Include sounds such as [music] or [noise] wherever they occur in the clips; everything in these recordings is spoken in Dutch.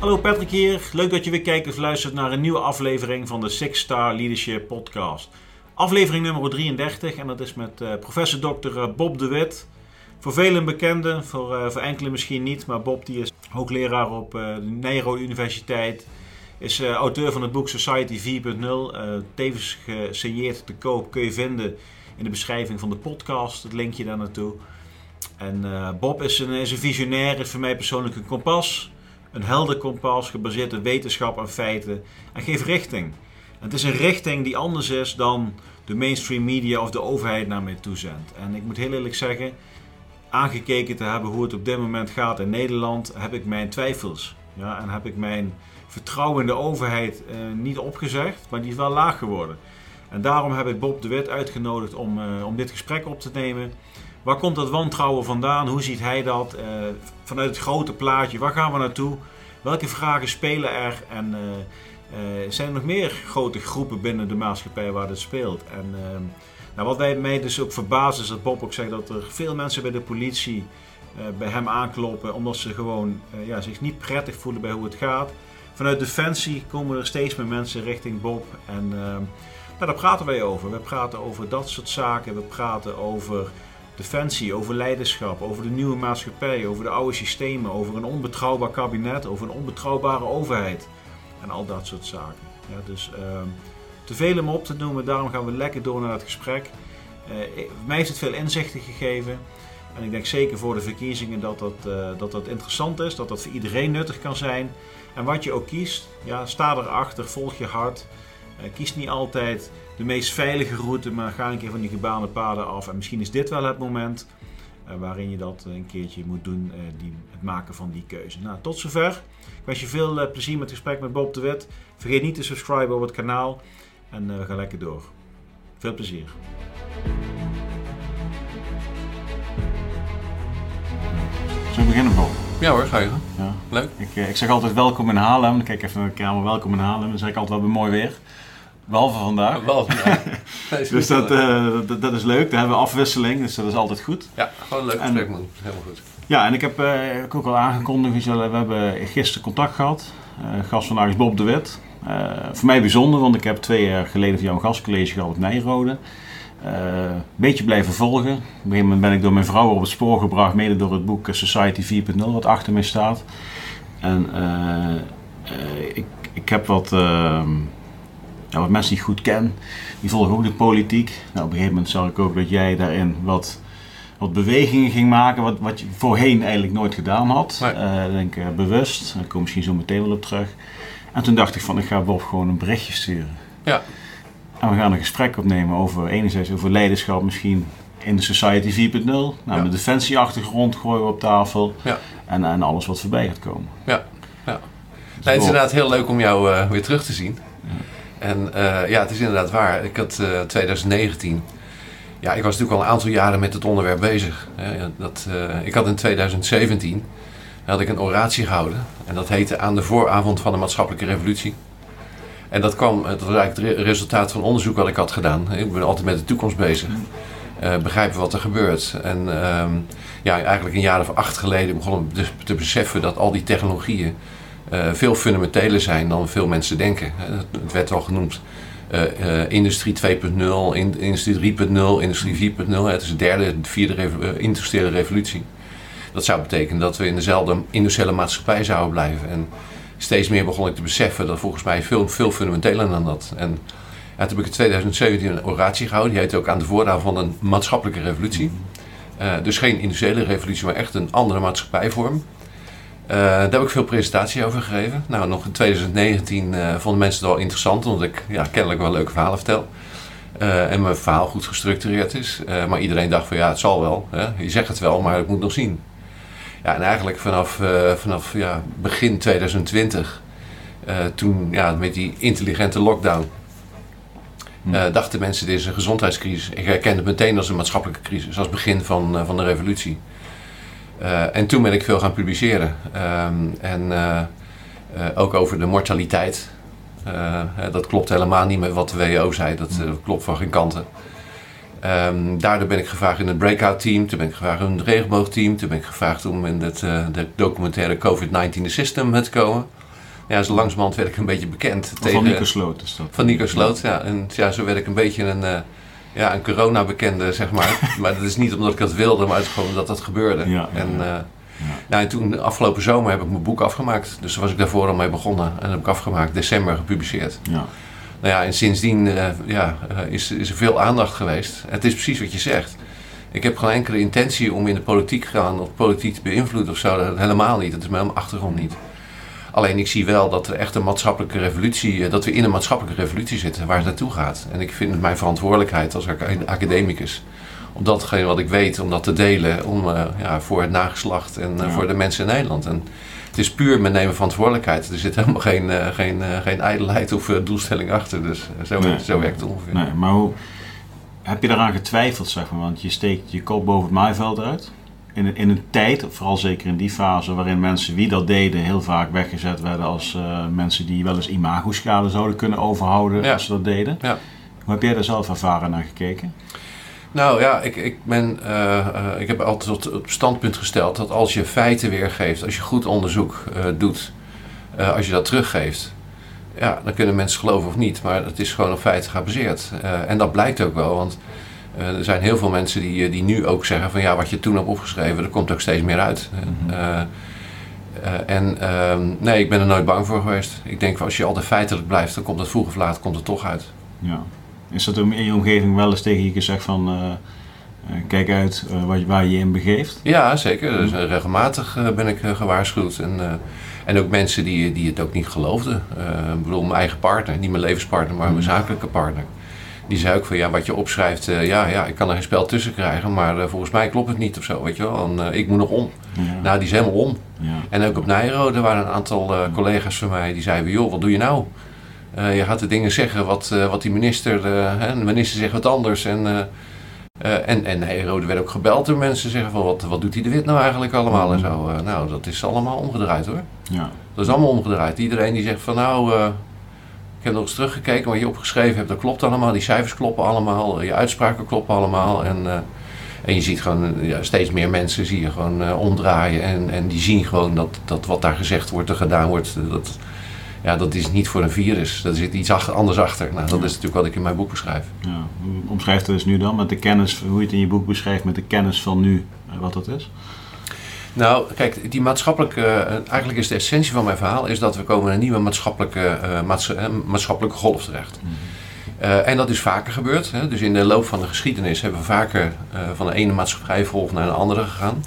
Hallo Patrick hier. Leuk dat je weer kijkt of luistert naar een nieuwe aflevering van de Six Star Leadership Podcast. Aflevering nummer 33 en dat is met uh, professor Dr. Bob de Wit. Voor velen bekende, voor, uh, voor enkele misschien niet, maar Bob die is hoogleraar op de Nijrode Universiteit. Is auteur van het boek Society 4.0. tevens gesigneerd te koop kun je vinden in de beschrijving van de podcast, het linkje daar naartoe. En Bob is een, is een visionair, is voor mij persoonlijk een kompas. Een helder kompas gebaseerd op wetenschap en feiten en geeft richting. het is een richting die anders is dan de mainstream media of de overheid naar mij toezendt. En ik moet heel eerlijk zeggen, aangekeken te hebben hoe het op dit moment gaat in Nederland, heb ik mijn twijfels. Ja, en heb ik mijn vertrouwen in de overheid eh, niet opgezegd, maar die is wel laag geworden. En daarom heb ik Bob de Wit uitgenodigd om, uh, om dit gesprek op te nemen. Waar komt dat wantrouwen vandaan? Hoe ziet hij dat? Uh, vanuit het grote plaatje, waar gaan we naartoe? Welke vragen spelen er? En uh, zijn er nog meer grote groepen binnen de maatschappij waar dit speelt? En ehm, nou, wat wij mij dus ook verbazen is dat Bob ook zegt dat er veel mensen bij de politie bij hem aankloppen omdat ze gewoon ja, zich niet prettig voelen bij hoe het gaat. Vanuit Defensie komen er steeds meer mensen richting Bob. En ehm, nou, daar praten wij over. We praten over dat soort zaken. We praten over defensie, over leiderschap, over de nieuwe maatschappij, over de oude systemen, over een onbetrouwbaar kabinet, over een onbetrouwbare overheid en al dat soort zaken. Dus uh, te veel om op te noemen, daarom gaan we lekker door naar het gesprek. Uh, mij heeft het veel inzichten gegeven. En ik denk zeker voor de verkiezingen dat dat, uh, dat dat interessant is, dat dat voor iedereen nuttig kan zijn. En wat je ook kiest, ja, sta erachter, volg je hart. Uh, kies niet altijd de meest veilige route, maar ga een keer van die gebaande paden af. En misschien is dit wel het moment uh, waarin je dat een keertje moet doen, uh, die, het maken van die keuze. Nou, tot zover. Ik wens je veel uh, plezier met het gesprek met Bob de Wit. Vergeet niet te subscriben op het kanaal en we gaan lekker door. Veel plezier. Zullen we beginnen, Bob? Ja hoor, ga je. Ja. Leuk. Ik, ik zeg altijd welkom in Haarlem. Dan kijk even naar de kamer, welkom in Haarlem. Dan zeg ik altijd wel bij mooi weer. Behalve vandaag. Behalve vandaag. [laughs] dus dat, uh, dat, dat, is leuk. Daar hebben we afwisseling, dus dat is altijd goed. Ja, gewoon een leuk gesprek man. Helemaal goed. Ja, en ik heb uh, ook al aangekondigd, we hebben gisteren contact gehad. Uh, gast vandaag is Bob de Wit. voor mij bijzonder, want ik heb twee jaar geleden voor jou een gastcollege gehad op Nijrode. Een beetje blijven volgen. Op een gegeven moment ben ik door mijn vrouw op het spoor gebracht, mede door het boek Society 4.0, wat achter mij staat. En ik, ik heb wat nou, wat mensen die ik goed ken, die volgen ook de politiek. Nou, op een gegeven moment zag ik ook dat jij daarin wat, wat bewegingen ging maken, wat, wat je voorheen eigenlijk nooit gedaan had. Nee. Uh, denk uh, bewust, daar kom misschien zo meteen wel op terug. En toen dacht ik van, ik ga Bob gewoon een berichtje sturen. Ja. En we gaan een gesprek opnemen over, enerzijds over leiderschap misschien in de Society 4.0. Nou, ja. de defensieachtergrond gooien we op tafel. Ja. En, en alles wat voorbij gaat komen. Ja, ja. Dus het is inderdaad heel leuk om jou uh, weer terug te zien. Ja. En uh, ja, het is inderdaad waar. Ik had uh, 2019. Ja, ik was natuurlijk al een aantal jaren met het onderwerp bezig. dat, uh, ik had in 2017 had ik een oratie gehouden. En dat heette Aan de vooravond van de maatschappelijke revolutie. En dat kwam, dat was eigenlijk het resultaat van onderzoek wat ik had gedaan. Ik ben altijd met de toekomst bezig. begrijpen wat er gebeurt. En ja, eigenlijk een jaar of acht geleden begon ik te beseffen dat al die technologieën veel fundamenteler zijn dan veel mensen denken. Het werd al genoemd. Uh, uh, industrie 2.0, in, industrie 3.0, industrie 4.0. Het is de derde, de vierde revo industriële revolutie. Dat zou betekenen dat we in dezelfde industriële maatschappij zouden blijven. En steeds meer begon ik te beseffen dat volgens mij veel, veel fundamenteler dan dat. En ja, toen heb ik in 2017 een oratie gehouden. Die heet ook aan de voornaam van een maatschappelijke revolutie. dus geen industriële revolutie, maar echt een andere maatschappijvorm. Uh, daar heb ik veel presentaties over gegeven. Nou, nog in 2019 uh, vonden mensen het wel interessant, omdat ik ja, kennelijk wel leuke verhalen vertel. Uh, en mijn verhaal goed gestructureerd is. maar iedereen dacht van ja, het zal wel. Hè? Je zegt het wel, maar ik moet nog zien. Ja, en eigenlijk vanaf, vanaf ja, begin 2020, toen ja, met die intelligente lockdown, hm. dachten mensen dit is een gezondheidscrisis. Ik herkende het meteen als een maatschappelijke crisis, als begin van, van de revolutie. Uh, en toen ben ik veel gaan publiceren. Um, en uh, uh, ook over de mortaliteit. dat klopt helemaal niet met wat de WHO zei. Dat klopt van geen kanten. Um, daardoor ben ik gevraagd in het breakout team. Toen ben ik gevraagd in het regenboogteam. Toen ben ik gevraagd om in het de documentaire COVID-19 System te komen. ja, zo langzamerhand werd ik een beetje bekend. Van Nico Sloot is dat. Van Nico Sloot, ja. En ja, zo werd ik een beetje een, ja, een corona-bekende, zeg maar. [laughs] maar dat is niet omdat ik dat wilde, maar het is gewoon omdat dat gebeurde. Ja, en, ja. uh, nou, en toen, afgelopen zomer, heb ik mijn boek afgemaakt. Dus daar was ik daarvoor al mee begonnen. En dat heb ik afgemaakt, december gepubliceerd. Ja. Nou ja, en sindsdien uh, ja, is, is er veel aandacht geweest. Het is precies wat je zegt. Ik heb geen enkele intentie om in de politiek te gaan of politiek te beïnvloeden of zo. Dat helemaal niet. Dat is mijn achtergrond niet. Alleen ik zie wel dat er echt een maatschappelijke revolutie, dat we in een maatschappelijke revolutie zitten waar het naartoe gaat. En ik vind het mijn verantwoordelijkheid als academicus om datgene wat ik weet, om dat te delen om, uh, ja, voor het nageslacht en uh, ja. voor de mensen in Nederland. En het is puur met nemen verantwoordelijkheid. Er zit helemaal geen, uh, geen, geen ijdelheid of doelstelling achter. Dus zo, Nee. zo werkt het ongeveer. Nee, maar hoe heb je daaraan getwijfeld, zeg maar? Want je steekt je kop boven het maaiveld uit. In een, in een tijd, vooral zeker in die fase, waarin mensen wie dat deden heel vaak weggezet werden als uh, mensen die wel eens imagoschade zouden kunnen overhouden Ja. als ze dat deden. Ja. Hoe heb jij daar zelf ervaren naar gekeken? Nou ja, ik, ik, ben, uh, uh, ik heb altijd op standpunt gesteld dat als je feiten weergeeft, als je goed onderzoek doet, als je dat teruggeeft, ja, dan kunnen mensen geloven of niet, maar het is gewoon op feiten gebaseerd. en dat blijkt ook wel, want er zijn heel veel mensen die, die nu ook zeggen van ja, wat je toen hebt opgeschreven, er komt ook steeds meer uit. Mhm. en nee, ik ben er nooit bang voor geweest. Ik denk als je altijd feitelijk blijft, dan komt het vroeg of laat komt het toch uit. Ja. Is dat in je omgeving wel eens tegen je gezegd van uh, uh, kijk uit uh, waar, waar, je in begeeft? Ja, zeker. Dus, regelmatig ben ik gewaarschuwd. En, en ook mensen die, die het ook niet geloofden. ik bedoel, mijn eigen partner, niet mijn levenspartner, maar mijn zakelijke partner. Die zei ook van ja, wat je opschrijft, ja, ja, ik kan er geen spel tussen krijgen, maar volgens mij klopt het niet of zo, weet je wel. En, ik moet nog om. Ja. Nou, die is helemaal om. Ja. En ook op Nijrode waren een aantal collega's van mij die zeiden: joh, wat doe je nou? Je gaat de dingen zeggen wat, wat die minister, hè, de minister zegt wat anders. En, en, en hey, Rode werd ook gebeld door mensen zeggen van wat, wat doet die de Wit nou eigenlijk allemaal en zo. nou, dat is allemaal omgedraaid hoor. Ja. Dat is allemaal omgedraaid. Iedereen die zegt van nou, ik heb nog eens teruggekeken wat je opgeschreven hebt, dat klopt allemaal. Die cijfers kloppen allemaal, je uitspraken kloppen allemaal. En, en je ziet gewoon ja, steeds meer mensen zie je gewoon omdraaien en, en die zien gewoon dat, dat wat daar gezegd wordt en gedaan wordt, dat, ja, dat is niet voor een virus. Daar zit iets achter, anders achter. Nou, dat Ja. is natuurlijk wat ik in mijn boek beschrijf. Ja. Hoe omschrijft het dus nu dan met de kennis, hoe je het in je boek beschrijft met de kennis van nu, eh, wat dat is? Nou, kijk, die maatschappelijke, uh, eigenlijk is de essentie van mijn verhaal, is dat we komen in een nieuwe maatschappelijke, uh, maats maatschappelijke golf terecht. Mm. Uh, en dat is vaker gebeurd. Hè? Dus in de loop van de geschiedenis hebben we vaker van de ene maatschappijvolg naar een andere gegaan.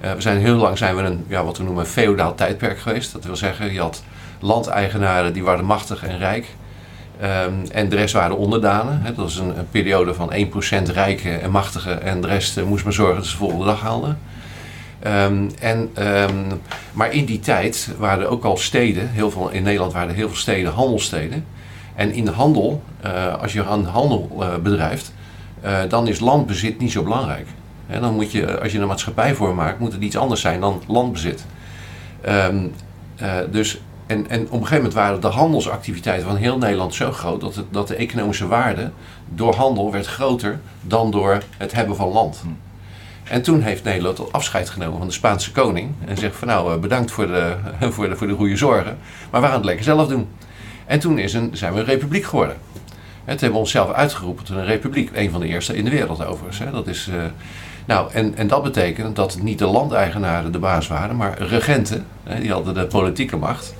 we zijn heel lang zijn we een, ja, wat we noemen een feodaal tijdperk geweest. Dat wil zeggen, je had landeigenaren die waren machtig en rijk. Um, en de rest waren onderdanen. Hè. Dat was een, een, periode van 1% rijken en machtigen. En de rest moest maar zorgen dat ze de volgende dag haalden. Um, en, um, maar in die tijd waren er ook al steden. Heel veel, in Nederland waren er heel veel steden handelsteden. En in de handel, uh, als je aan handel uh, bedrijft, uh, dan is landbezit niet zo belangrijk. Hè, dan moet je, als je een maatschappij voor maakt, moet het iets anders zijn dan landbezit. dus en, en op een gegeven moment waren de handelsactiviteiten van heel Nederland zo groot dat, het, dat de economische waarde door handel werd groter dan door het hebben van land. En toen heeft Nederland al afscheid genomen van de Spaanse koning en zegt van nou bedankt voor de, [laughs] voor de, voor de goede zorgen, maar we gaan het lekker zelf doen. En toen is een, zijn we een republiek geworden. Het hebben we onszelf uitgeroepen tot een republiek, een van de eerste in de wereld overigens. Hè. Dat is, uh, nou, en, en dat betekent dat niet de landeigenaren de baas waren, maar regenten, hè, die hadden de politieke macht.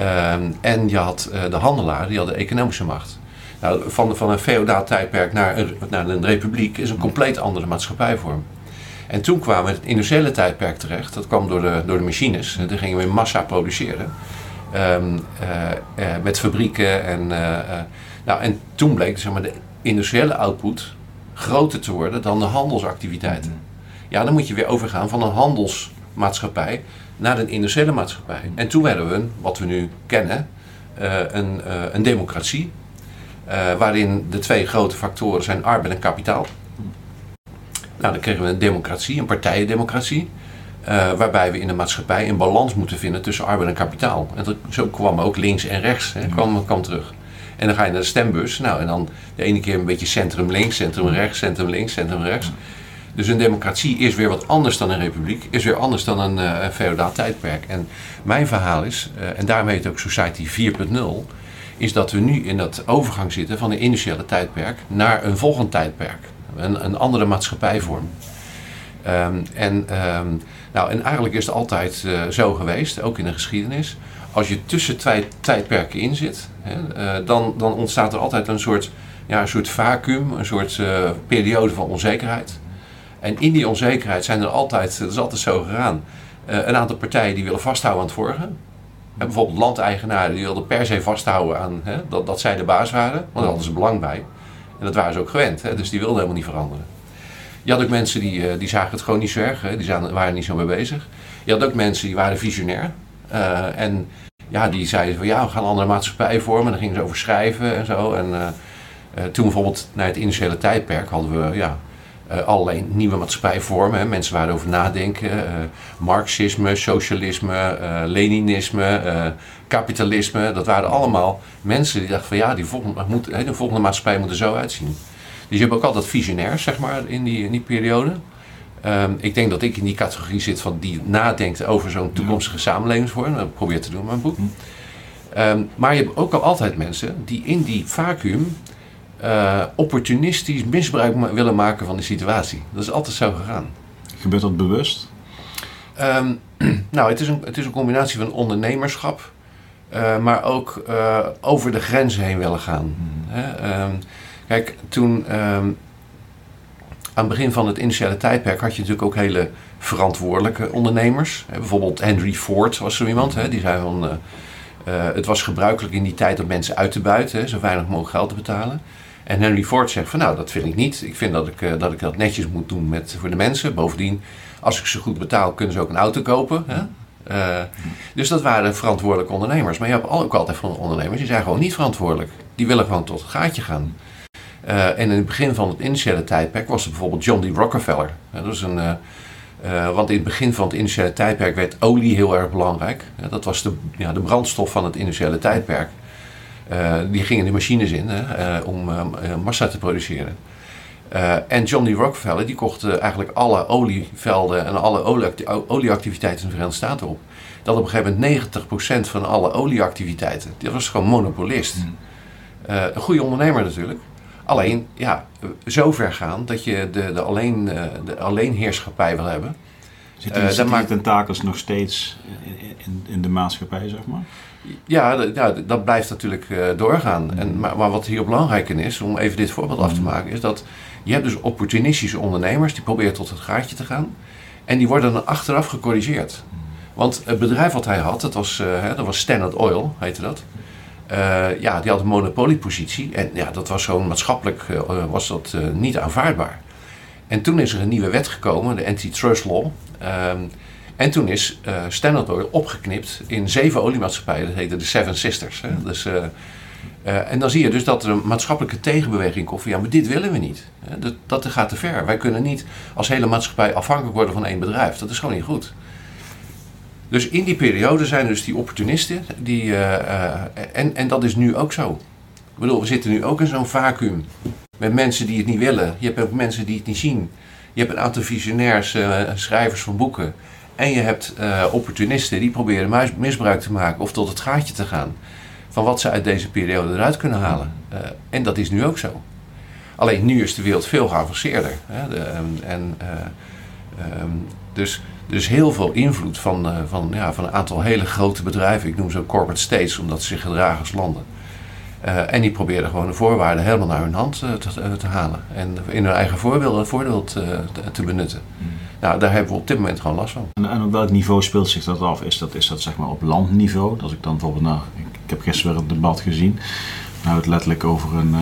Um, en je had uh, de handelaren, die hadden de economische macht. Nou, van, van een feodaal tijdperk naar een, naar een republiek is een compleet andere maatschappijvorm. En toen kwamen we in het industriële tijdperk terecht. Dat kwam door de, door de machines. Toen gingen we in massa produceren. Um, uh, uh, met fabrieken. En, nou, en toen bleek zeg maar, de industriële output groter te worden dan de handelsactiviteiten. Ja, dan moet je weer overgaan van een handelsmaatschappij naar een industriële maatschappij. En toen werden we, wat we nu kennen, een, een, democratie. Waarin de twee grote factoren zijn arbeid en kapitaal. Nou, dan kregen we een democratie, een partijendemocratie. waarbij we in de maatschappij een balans moeten vinden tussen arbeid en kapitaal. En dat, zo kwam ook links en rechts hè, kwam, kwam terug. En dan ga je naar de stembus. Nou, en dan de ene keer een beetje centrum links, centrum rechts, centrum links, centrum rechts. Dus een democratie is weer wat anders dan een republiek, is weer anders dan een, uh, feodaal tijdperk. En mijn verhaal is, uh, en daarmee heet ook Society 4.0, is dat we nu in dat overgang zitten van een industriële tijdperk naar een volgend tijdperk. Een, een andere maatschappijvorm. Um, en, um, nou, en eigenlijk is het altijd uh, zo geweest, ook in de geschiedenis. Als je tussen twee tijdperken in zit, hè, uh, dan, dan ontstaat er altijd een soort, ja, een soort vacuüm, een soort uh, periode van onzekerheid. En in die onzekerheid zijn er altijd, dat is altijd zo gegaan, een aantal partijen die willen vasthouden aan het vorige. En bijvoorbeeld landeigenaren die wilden per se vasthouden aan hè, dat, dat zij de baas waren, want daar hadden ze belang bij. En dat waren ze ook gewend, hè, dus die wilden helemaal niet veranderen. Je had ook mensen die, die zagen het gewoon niet zo erg, hè, die waren niet zo mee bezig. Je had ook mensen die waren visionair. Uh, en ja, die zeiden van ja, we gaan een andere maatschappij vormen. En dan gingen ze over schrijven en zo. En uh, toen bijvoorbeeld naar het initiële tijdperk hadden we ja, allerlei nieuwe maatschappijvormen. Hè. Mensen waren over nadenken. Marxisme, socialisme, Leninisme, kapitalisme. Dat waren allemaal mensen die dachten van ja, die volgende, moet, de volgende maatschappij moet er zo uitzien. Dus je hebt ook altijd visionairs, zeg maar, in die, in die periode. Um, ik denk dat ik in die categorie zit van die nadenkt over zo'n toekomstige samenlevingsvorm. Dat probeer te doen in mijn boek. Um, maar je hebt ook al altijd mensen die in die vacuüm uh, opportunistisch misbruik willen maken van de situatie. Dat is altijd zo gegaan. Gebeurt dat bewust? Um, [clears throat] nou, het is, een, het is een combinatie van ondernemerschap, uh, maar ook uh, over de grenzen heen willen gaan. Mm. kijk, toen aan het begin van het initiële tijdperk had je natuurlijk ook hele verantwoordelijke ondernemers. Bijvoorbeeld Henry Ford was zo iemand. Hè, die zei van, uh, het was gebruikelijk in die tijd om mensen uit te buiten, hè, zo weinig mogelijk geld te betalen. En Henry Ford zegt van nou, dat vind ik niet. Ik vind dat ik, uh, dat, ik dat netjes moet doen met, voor de mensen. Bovendien, als ik ze goed betaal, kunnen ze ook een auto kopen. Hè? dus dat waren verantwoordelijke ondernemers. Maar je hebt ook altijd van ondernemers, die zijn gewoon niet verantwoordelijk. Die willen gewoon tot het gaatje gaan. Uh, en in het begin van het initiële tijdperk was het bijvoorbeeld John D. Rockefeller. Dat is een, want in het begin van het initiële tijdperk werd olie heel erg belangrijk. dat was de, ja, de brandstof van het initiële tijdperk. Die gingen de machines in om massa te produceren. en John D. Rockefeller die kocht eigenlijk alle olievelden en alle olieactiviteiten in de Verenigde Staten op. Dat op een gegeven moment 90% van alle olieactiviteiten, dat was gewoon monopolist. Mm. een goede ondernemer natuurlijk. Alleen, ja, zo ver gaan dat je de, de, alleen, de alleenheerschappij wil hebben. Zitten uh, zit maakt tentakels nog steeds in, in de maatschappij, zeg maar? Ja, ja dat blijft natuurlijk uh, doorgaan. En, maar, maar, wat hier belangrijk in is, om even dit voorbeeld af te mm. maken, is dat je hebt dus opportunistische ondernemers die proberen tot het gaatje te gaan. En die worden dan achteraf gecorrigeerd. Mm. Want het bedrijf wat hij had, dat was, uh, hè, dat was Standard Oil, heette dat. Uh, ja, die had een monopoliepositie. En ja, dat was gewoon maatschappelijk was dat, niet aanvaardbaar. En toen is er een nieuwe wet gekomen, de Antitrust Law. En toen is Standard Oil opgeknipt in zeven oliemaatschappijen. Dat heette de Seven Sisters. Dus, en dan zie je dus dat er een maatschappelijke tegenbeweging komt van ja, maar dit willen we niet. Dat, dat gaat te ver. Wij kunnen niet als hele maatschappij afhankelijk worden van één bedrijf. Dat is gewoon niet goed. Dus in die periode zijn dus die opportunisten, die, uh, uh, en, en dat is nu ook zo. Ik bedoel, we zitten nu ook in zo'n vacuüm met mensen die het niet willen. Je hebt ook mensen die het niet zien. Je hebt een aantal visionairs, uh, schrijvers van boeken. En je hebt opportunisten die proberen misbruik te maken of tot het gaatje te gaan van wat ze uit deze periode eruit kunnen halen. en dat is nu ook zo. Alleen nu is de wereld veel geavanceerder. Hè? De, en, um, dus dus heel veel invloed van, van, ja, van een aantal hele grote bedrijven. Ik noem ze corporate states, omdat ze zich gedragen als landen. Uh, en die proberen gewoon de voorwaarden helemaal naar hun hand uh, te, te, halen. En in hun eigen voordeel, voordeel te, te, benutten. Mm. Nou, daar hebben we op dit moment gewoon last van. En, en, op welk niveau speelt zich dat af? Is dat, is dat zeg maar op landniveau? Als ik dan bijvoorbeeld naar... Ik, ik heb gisteren weer een debat gezien. Nou, het letterlijk over een,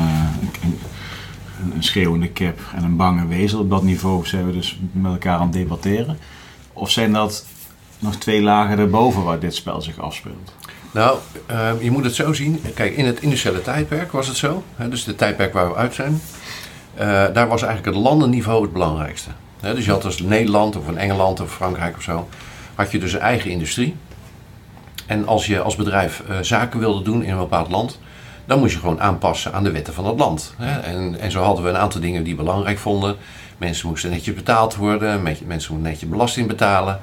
een, een schreeuwende kip en een bange wezel. Op dat niveau zijn we dus met elkaar aan het debatteren. Of zijn dat nog twee lagen erboven waar dit spel zich afspeelt? Nou, uh, je moet het zo zien. Kijk, in het industriële tijdperk was het zo. Hè, dus het tijdperk waar we uit zijn. Uh, daar was eigenlijk het landenniveau het belangrijkste. Hè, dus je had als Nederland of een Engeland of Frankrijk of zo. Had je dus een eigen industrie. En als je als bedrijf uh, zaken wilde doen in een bepaald land. Dan moest je gewoon aanpassen aan de wetten van dat land. Hè. En, en zo hadden we een aantal dingen die belangrijk vonden. Mensen moesten netjes betaald worden, mensen moesten netjes belasting betalen.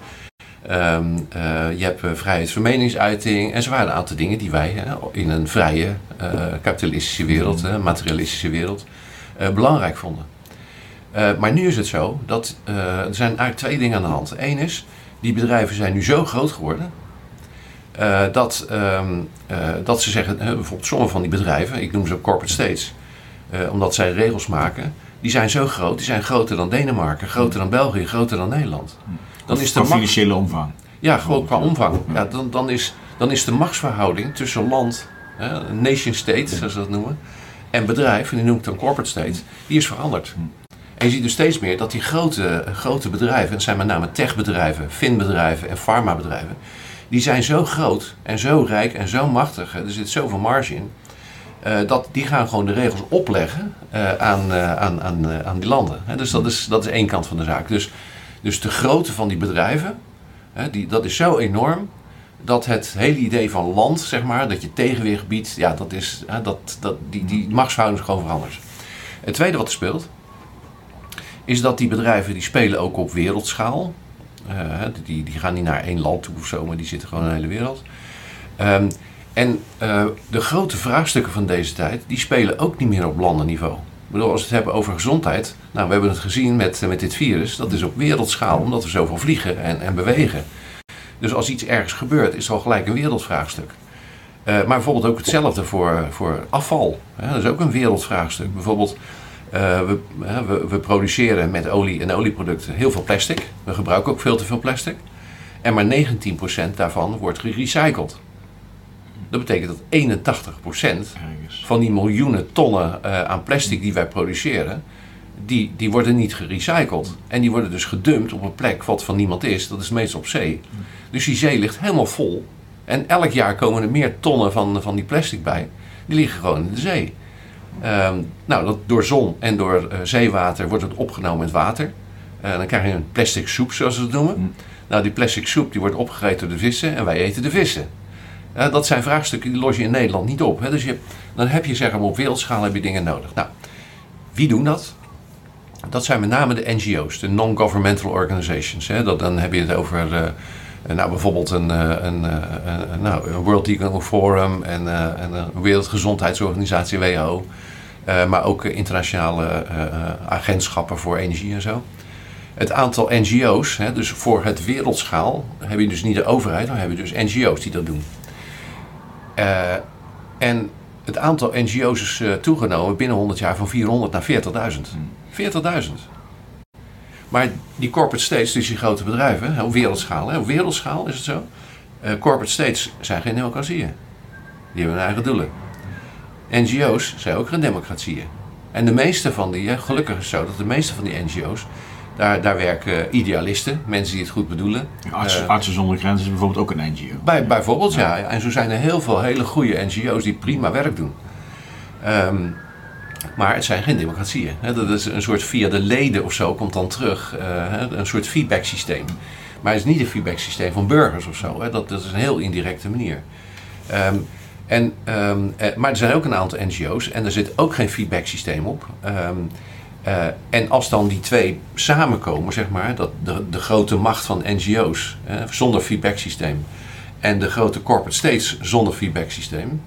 Ehm, eh, je hebt uh, vrijheid van meningsuiting. En zo waren een aantal dingen die wij in een vrije kapitalistische wereld, materialistische wereld, belangrijk vonden. maar nu is het zo dat er zijn eigenlijk twee dingen aan de hand. Eén is, die bedrijven zijn nu zo groot geworden uh, dat, uh, dat ze zeggen, bijvoorbeeld sommige van die bedrijven, ik noem ze corporate states, omdat zij regels maken, die zijn zo groot, die zijn groter dan Denemarken, groter dan België, groter dan Nederland. Dan is de financiële omvang. Ja, gewoon qua omvang. Ja, dan, dan, is, dan is de machtsverhouding tussen land, nation state, zoals ze dat noemen, en bedrijf, en die noem ik dan corporate state, die is veranderd. En je ziet dus steeds meer dat die grote, grote bedrijven, en dat zijn met name techbedrijven, finbedrijven en farmabedrijven, die zijn zo groot en zo rijk en zo machtig, er zit zoveel marge in, uh, dat die gaan gewoon de regels opleggen uh, aan, uh, aan, aan, aan die landen. Hè. Dus dat is, dat is één kant van de zaak. Dus, dus de grootte van die bedrijven, hè, die, dat is zo enorm dat het hele idee van land, zeg maar, dat je tegenwicht biedt, ja, dat is, dat, dat, die, die machtsverhouding is gewoon veranderd. Het tweede wat er speelt, is dat die bedrijven die spelen ook op wereldschaal. Uh, die, die gaan niet naar één land toe of zo, maar die zitten gewoon in de hele wereld. Um, en uh, de grote vraagstukken van deze tijd, die spelen ook niet meer op landenniveau. Ik bedoel, als we het hebben over gezondheid, nou, we hebben het gezien met, met dit virus, dat is op wereldschaal, omdat we zoveel vliegen en, en bewegen. Dus als iets ergens gebeurt, is er al gelijk een wereldvraagstuk. Uh, maar bijvoorbeeld ook hetzelfde voor, voor afval. Dat is ook een wereldvraagstuk. Bijvoorbeeld, uh, we, we, we, produceren met olie en olieproducten heel veel plastic. We gebruiken ook veel te veel plastic. En maar 19% daarvan wordt gerecycled. Dat betekent dat 81% van die miljoenen tonnen uh, aan plastic die wij produceren, die, die worden niet gerecycled. En die worden dus gedumpt op een plek wat van niemand is. Dat is meestal op zee. Dus die zee ligt helemaal vol. En elk jaar komen er meer tonnen van, van die plastic bij. Die liggen gewoon in de zee. Um, nou, dat, door zon en door uh, zeewater wordt het opgenomen met water. Uh, dan krijg je een plastic soep, zoals ze het noemen. Mm. Nou, die plastic soep die wordt opgegeten door de vissen en wij eten de vissen. Dat zijn vraagstukken die los je in Nederland niet op. Dus je, dan heb je zeg maar, op wereldschaal heb je dingen nodig. Nou, wie doen dat? Dat zijn met name de NGO's, de Non-Governmental Organizations. Dat, dan heb je het over nou, bijvoorbeeld een, een, nou, een World Economic Forum en, en een Wereldgezondheidsorganisatie, WHO. Maar ook internationale agentschappen voor energie en zo. Het aantal NGO's, hè, dus voor het wereldschaal, heb je dus niet de overheid, maar heb je dus NGO's die dat doen. Uh, en het aantal NGO's is toegenomen binnen 100 jaar van 400 naar 40.000. 40.000. Maar die corporate states, dus die grote bedrijven, op wereldschaal, hè, op wereldschaal is het zo. corporate states zijn geen democratieën. Die hebben hun eigen doelen. NGO's zijn ook geen democratieën. En de meeste van die, gelukkig is het zo dat de meeste van die NGO's, daar, daar werken idealisten, mensen die het goed bedoelen. Artsen, uh, Artsen zonder Grenzen is bijvoorbeeld ook een NGO. Bij, bijvoorbeeld, ja. ja. En zo zijn er heel veel hele goede NGO's die prima werk doen. Um, maar het zijn geen democratieën. Dat is een soort via de leden of zo komt dan terug. Uh, een soort feedback systeem. Maar het is niet een feedback systeem van burgers of zo. Dat, dat is een heel indirecte manier. Um, en, um, eh, maar er zijn ook een aantal NGO's en er zit ook geen feedback systeem op. Um, uh, en als dan die twee samenkomen, zeg maar, dat de, de grote macht van NGO's eh, zonder feedback systeem en de grote corporate states zonder feedback systeem.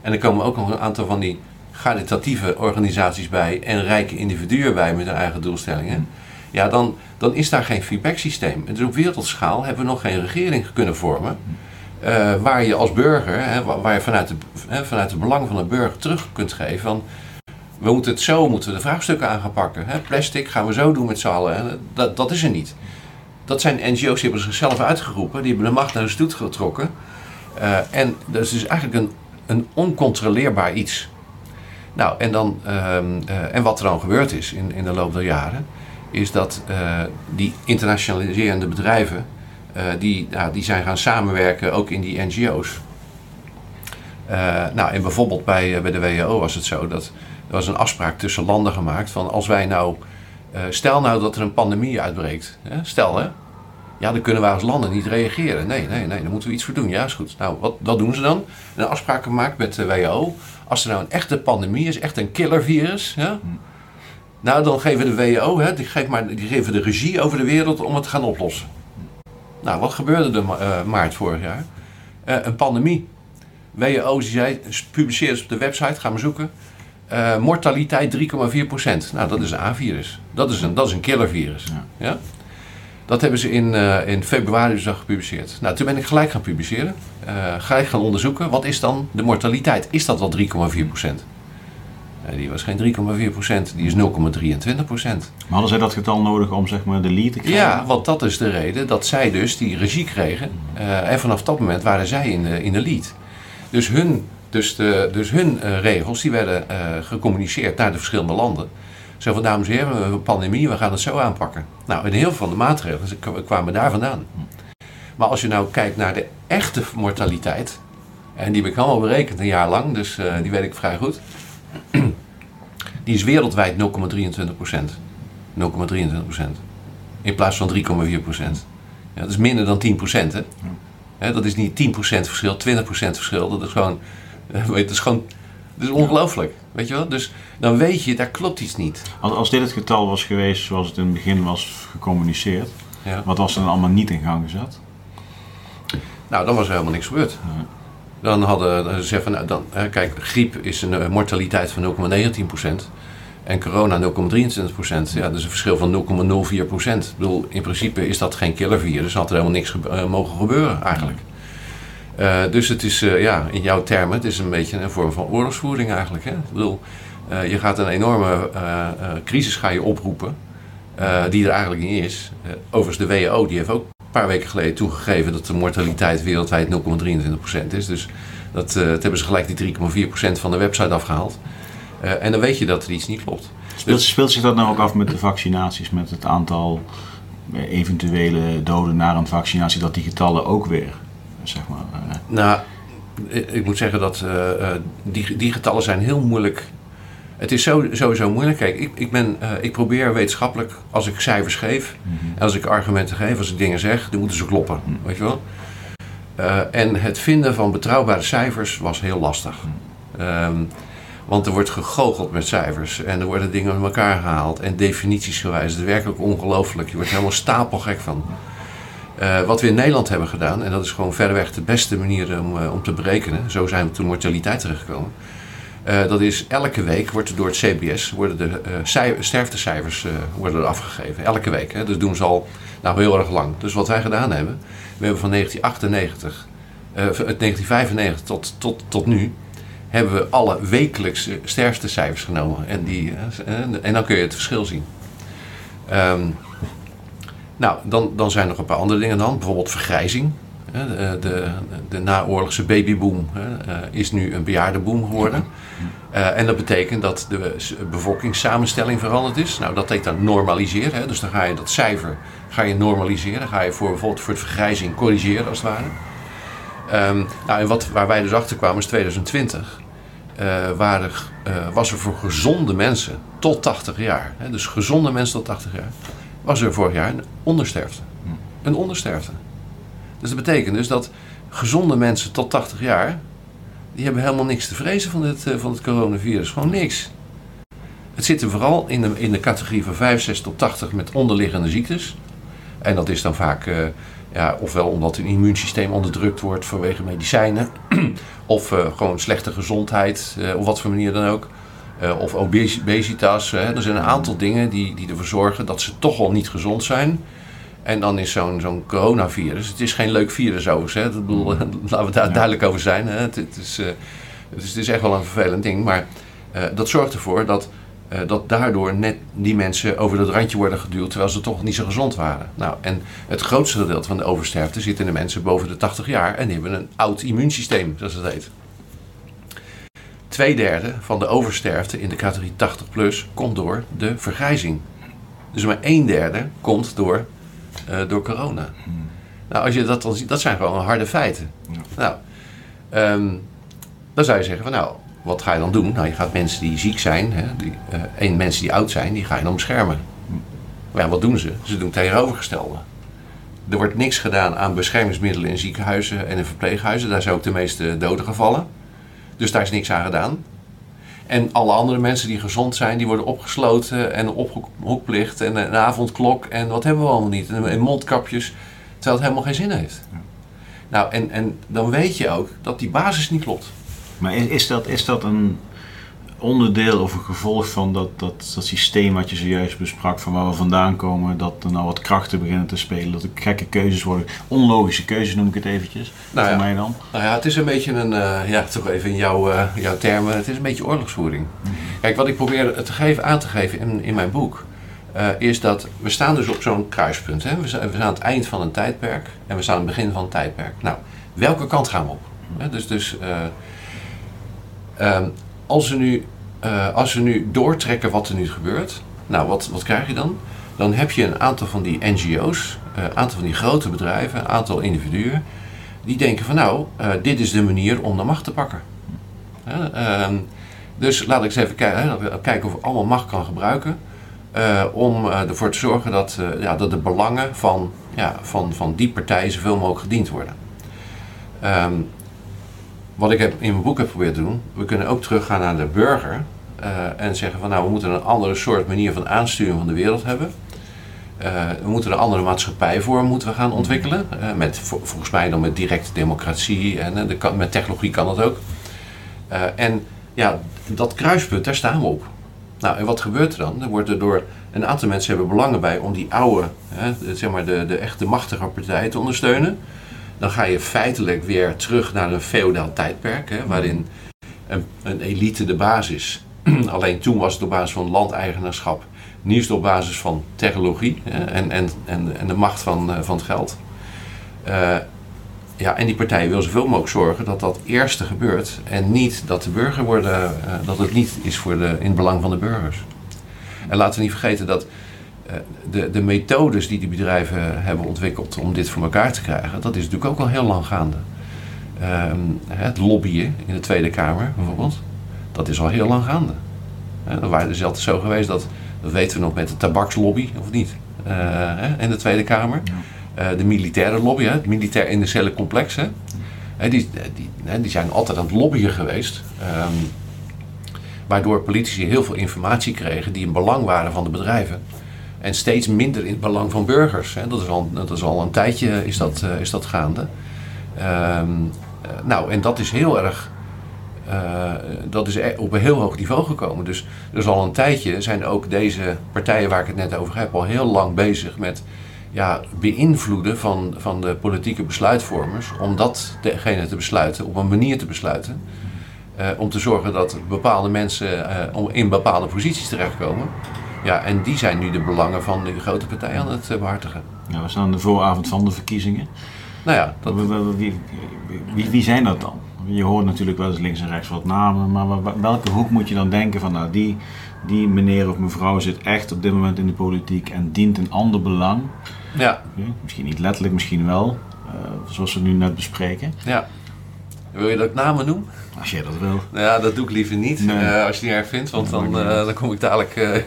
En er komen ook nog een aantal van die caritatieve organisaties bij en rijke individuen bij met hun eigen doelstellingen. Ja, dan, dan is daar geen feedback systeem. En dus op wereldschaal hebben we nog geen regering kunnen vormen. Uh, waar je als burger, hè, waar je vanuit, de, hè, vanuit het belang van de burger terug kunt geven van we moeten het zo, moeten de vraagstukken aan gaan pakken. Hè. Plastic gaan we zo doen met z'n allen. Dat, dat is er niet. Dat zijn NGO's die hebben zichzelf uitgeroepen, die hebben de macht naar hun stoet getrokken. Uh, en dat is dus eigenlijk een, een oncontroleerbaar iets. Nou, en, dan, uh, uh, en wat er dan gebeurd is in, in de loop der jaren, is dat die internationaliserende bedrijven die, nou, die zijn gaan samenwerken ook in die NGO's. Eh, nou, en bijvoorbeeld bij, bij de WHO was het zo dat er was een afspraak tussen landen gemaakt van als wij nou, stel nou dat er een pandemie uitbreekt, hè, stel hè, ja, dan kunnen wij als landen niet reageren. Nee, nee, nee, daar moeten we iets voor doen. Ja, is goed. Nou, wat, wat doen ze dan? Een afspraak gemaakt met de WHO. Als er nou een echte pandemie is, echt een killervirus, ja, Nou, dan geven de WHO, hè, die, geeft maar, die geven de regie over de wereld om het te gaan oplossen. Nou, wat gebeurde er uh, maart vorig jaar? Een pandemie. WHO die zei, publiceer op de website, ga maar zoeken. Uh, mortaliteit 3,4%. Nou, dat is een A-virus. Dat is een, dat is een killervirus. Ja. ja? Dat hebben ze in, uh, in februari dus gepubliceerd. Nou, toen ben ik gelijk gaan publiceren. Uh, gelijk gaan onderzoeken, wat is dan de mortaliteit? Is dat wel 3,4%? die was geen 3,4%, die is 0,23%. Maar hadden zij dat getal nodig om zeg maar, de lead te krijgen? Ja, want dat is de reden dat zij dus die regie kregen. Uh, en vanaf dat moment waren zij in de, in de lead. Dus hun, dus de, dus hun uh, regels die werden uh, gecommuniceerd naar de verschillende landen. Zo van, dames en heren, we hebben een pandemie, we gaan het zo aanpakken. Nou, en heel veel van de maatregelen kwamen daar vandaan. Maar als je nou kijkt naar de echte mortaliteit, en die heb ik allemaal berekend een jaar lang, dus die weet ik vrij goed [clears throat] die is wereldwijd 0,23 procent. 0,23 procent. In plaats van 3,4 procent. Ja, dat is minder dan 10 procent. Hè? Dat is niet 10 procent verschil, 20 procent verschil. Dat is gewoon, [laughs] dat is gewoon, dat is ongelooflijk. Weet je wel? Dus dan weet je, daar klopt iets niet. Als, als dit het getal was geweest zoals het in het begin was gecommuniceerd, ja. wat was er dan allemaal niet in gang gezet? Nou, dan was er helemaal niks gebeurd. Dan hadden ze zeggen, nou, dan, kijk, griep is een uh, mortaliteit van 0,19%. En corona 0,23%. Ja, dat is een verschil van 0,04%. Ik bedoel, in principe is dat geen killervirus. had er helemaal niks uh, mogen gebeuren eigenlijk. Dus het is, ja, in jouw termen, het is een beetje een vorm van oorlogsvoering eigenlijk. Hè? Ik bedoel, je gaat een enorme crisis ga je oproepen. die er eigenlijk niet is. overigens, de WHO die heeft ook paar weken geleden toegegeven dat de mortaliteit wereldwijd 0,23% is. Dus dat, dat hebben ze gelijk die 3,4% van de website afgehaald. En dan weet je dat er iets niet klopt. Speelt, dus, speelt zich dat nou ook af met de vaccinaties, met het aantal eh, eventuele doden na een vaccinatie, dat die getallen ook weer, zeg maar... Uh... Nou, ik moet zeggen dat die, die getallen zijn heel moeilijk het is sowieso moeilijk. Kijk, ik, ik, ben, uh, ik probeer wetenschappelijk, als ik cijfers geef, mm -hmm. als ik argumenten geef, als ik dingen zeg, dan moeten ze kloppen. Mm -hmm. Weet je wel? Uh, en het vinden van betrouwbare cijfers was heel lastig. Um, want er wordt gegoocheld met cijfers en er worden dingen met elkaar gehaald en definities gewijs. Het is werkelijk ongelooflijk. Je wordt helemaal stapelgek van. Uh, wat we in Nederland hebben gedaan, en dat is gewoon verreweg de beste manier om, om te berekenen, zo zijn we toen mortaliteit terechtgekomen uh, dat is elke week wordt door het CBS worden de sterftecijfers worden afgegeven. Elke week. Hè. Dus doen ze al nou, heel erg lang. Dus wat wij gedaan hebben, we hebben van 1998, 1995 tot, tot, tot nu, hebben we alle wekelijkse sterftecijfers genomen. En, die, en dan kun je het verschil zien. Um, nou, dan, dan zijn er nog een paar andere dingen dan. Bijvoorbeeld vergrijzing. De, de, de naoorlogse babyboom uh, is nu een bejaardenboom geworden. Uh, en dat betekent dat de bevolkingssamenstelling veranderd is. Nou, dat heet dan normaliseren. Dus dan ga je dat cijfer ga je normaliseren. Ga je voor, bijvoorbeeld voor de vergrijzing corrigeren als het ware. Um, nou, en wat, waar wij dus achter kwamen is 2020. Uh, waren, was er voor gezonde mensen tot 80 jaar, hè, dus gezonde mensen tot 80 jaar, was er vorig jaar een ondersterfte. Een ondersterfte. Dus dat betekent dus dat gezonde mensen tot 80 jaar, die hebben helemaal niks te vrezen van het, uh, van het coronavirus. Gewoon niks. Het zit er vooral in de, in de categorie van 65 tot 80 met onderliggende ziektes. En dat is dan vaak, uh, ja, ofwel omdat hun immuunsysteem onderdrukt wordt vanwege medicijnen, [clears throat] of uh, gewoon slechte gezondheid, op wat voor manier dan ook. Of obesitas. er zijn een aantal dingen die, die ervoor zorgen dat ze toch al niet gezond zijn. En dan is zo'n zo'n coronavirus, het is geen leuk virus overigens, hè? Dat bedoel, [laughs] laten we daar duidelijk over zijn. Hè? Het, het, is, uh, het, is, het, is, echt wel een vervelend ding, maar uh, dat zorgt ervoor dat, dat daardoor net die mensen over dat randje worden geduwd, terwijl ze toch niet zo gezond waren. Nou, en het grootste gedeelte van de oversterfte zit in de mensen boven de 80 jaar en die hebben een oud immuunsysteem, zoals het heet. Tweederde van de oversterfte in de categorie 80 plus komt door de vergrijzing. Dus maar een derde komt door uh, door corona. Hmm. Nou, als je dat dan ziet, dat zijn gewoon harde feiten. Ja. Nou, um, dan zou je zeggen van nou, wat ga je dan doen? Nou, je gaat mensen die ziek zijn, hè, die, uh, en mensen die oud zijn, die ga je dan beschermen. Maar ja, wat doen ze? Ze doen tegenovergestelde. Er wordt niks gedaan aan beschermingsmiddelen in ziekenhuizen en in verpleeghuizen. Daar zijn ook de meeste doden gevallen. Dus daar is niks aan gedaan. En alle andere mensen die gezond zijn, die worden opgesloten en ophoekplicht en een avondklok en wat hebben we allemaal niet. En mondkapjes, terwijl het helemaal geen zin heeft. Nou, en, en dan weet je ook dat die basis niet klopt. Maar is, is, dat, is dat een onderdeel of een gevolg van dat, dat, dat systeem wat je zojuist besprak, van waar we vandaan komen, dat er nou wat krachten beginnen te spelen, dat er gekke keuzes worden, onlogische keuzes noem ik het eventjes, nou voor ja, mij dan? Nou ja, het is een beetje een, uh, ja, toch even in jouw, uh, jouw termen, het is een beetje oorlogsvoering. Mm -hmm. Kijk, wat ik probeer te geven, aan te geven in, in mijn boek, uh, is dat we staan dus op zo'n kruispunt. Hè? We, zijn, we staan aan het eind van een tijdperk en we staan aan het begin van een tijdperk. Nou, welke kant gaan we op? Hè? Dus, dus um, als we nu uh, als we nu doortrekken wat er nu gebeurt, nou, wat, wat krijg je dan? Dan heb je een aantal van die NGO's, een uh, aantal van die grote bedrijven, een aantal individuen, die denken van nou, uh, dit is de manier om de macht te pakken. Uh, dus laat ik eens even kijken, kijken of ik allemaal macht kan gebruiken om ervoor te zorgen dat, ja, dat de belangen van, ja, van, van die partijen zoveel mogelijk gediend worden. Um, wat ik heb in mijn boek heb geprobeerd te doen, we kunnen ook teruggaan naar de burger uh, en zeggen van nou we moeten een andere soort manier van aansturing van de wereld hebben. Uh, we moeten een andere maatschappijvorm moeten we gaan ontwikkelen. Uh, met, volgens mij dan met directe democratie en met technologie kan dat ook. en ja, dat kruispunt, daar staan we op. Nou, en wat gebeurt er dan? Er wordt er door een aantal mensen hebben belangen bij om die oude, zeg maar de, de echte machtige partij te ondersteunen dan ga je feitelijk weer terug naar een feodaal tijdperk, hè, waarin een, een, elite de basis. [clears throat] Alleen toen was het op basis van landeigenaarschap, nu is het op basis van technologie hè, en, en, en, en de macht van, uh, van het geld. Uh, ja, en die partij wil zoveel mogelijk zorgen dat dat eerste gebeurt en niet dat de burger worden, uh, dat het niet is voor de, in het belang van de burgers. En laten we niet vergeten dat de, de methodes die die bedrijven hebben ontwikkeld om dit voor elkaar te krijgen, dat is natuurlijk ook al heel lang gaande. Um, het lobbyen in de Tweede Kamer bijvoorbeeld, dat is al heel lang gaande. Uh, dat waren dus altijd zo geweest dat, dat weten we nog met de tabakslobby, of niet, uh, in de Tweede Kamer. Uh, de militaire lobby, het militair industriële complex, hè, die, die, die zijn altijd aan het lobbyen geweest. Um, waardoor politici heel veel informatie kregen die in belang waren van de bedrijven. En steeds minder in het belang van burgers. Hè. Dat, is al, dat is al een tijdje is dat, uh, is dat gaande. Um, uh, nou, en dat is heel erg. Uh, dat is op een heel hoog niveau gekomen. Dus, dus al een tijdje zijn ook deze partijen waar ik het net over heb, al heel lang bezig met ja, beïnvloeden van, van de politieke besluitvormers. Om dat degene te besluiten, op een manier te besluiten. om te zorgen dat bepaalde mensen in bepaalde posities terechtkomen. Ja, en die zijn nu de belangen van de grote partij aan het behartigen. Ja, we staan aan de vooravond van de verkiezingen. Nou ja, dat... wie, wie, wie, zijn dat dan? Je hoort natuurlijk wel eens links en rechts wat namen, maar welke hoek moet je dan denken van nou die, die meneer of mevrouw zit echt op dit moment in de politiek en dient een ander belang? Ja. Misschien niet letterlijk, misschien wel, uh, zoals we nu net bespreken. Ja. Wil je dat ik namen noem? Als jij dat wil. Nou ja, dat doe ik liever niet, nee. uh, als je het niet erg vindt, want dan, uh, dan kom ik dadelijk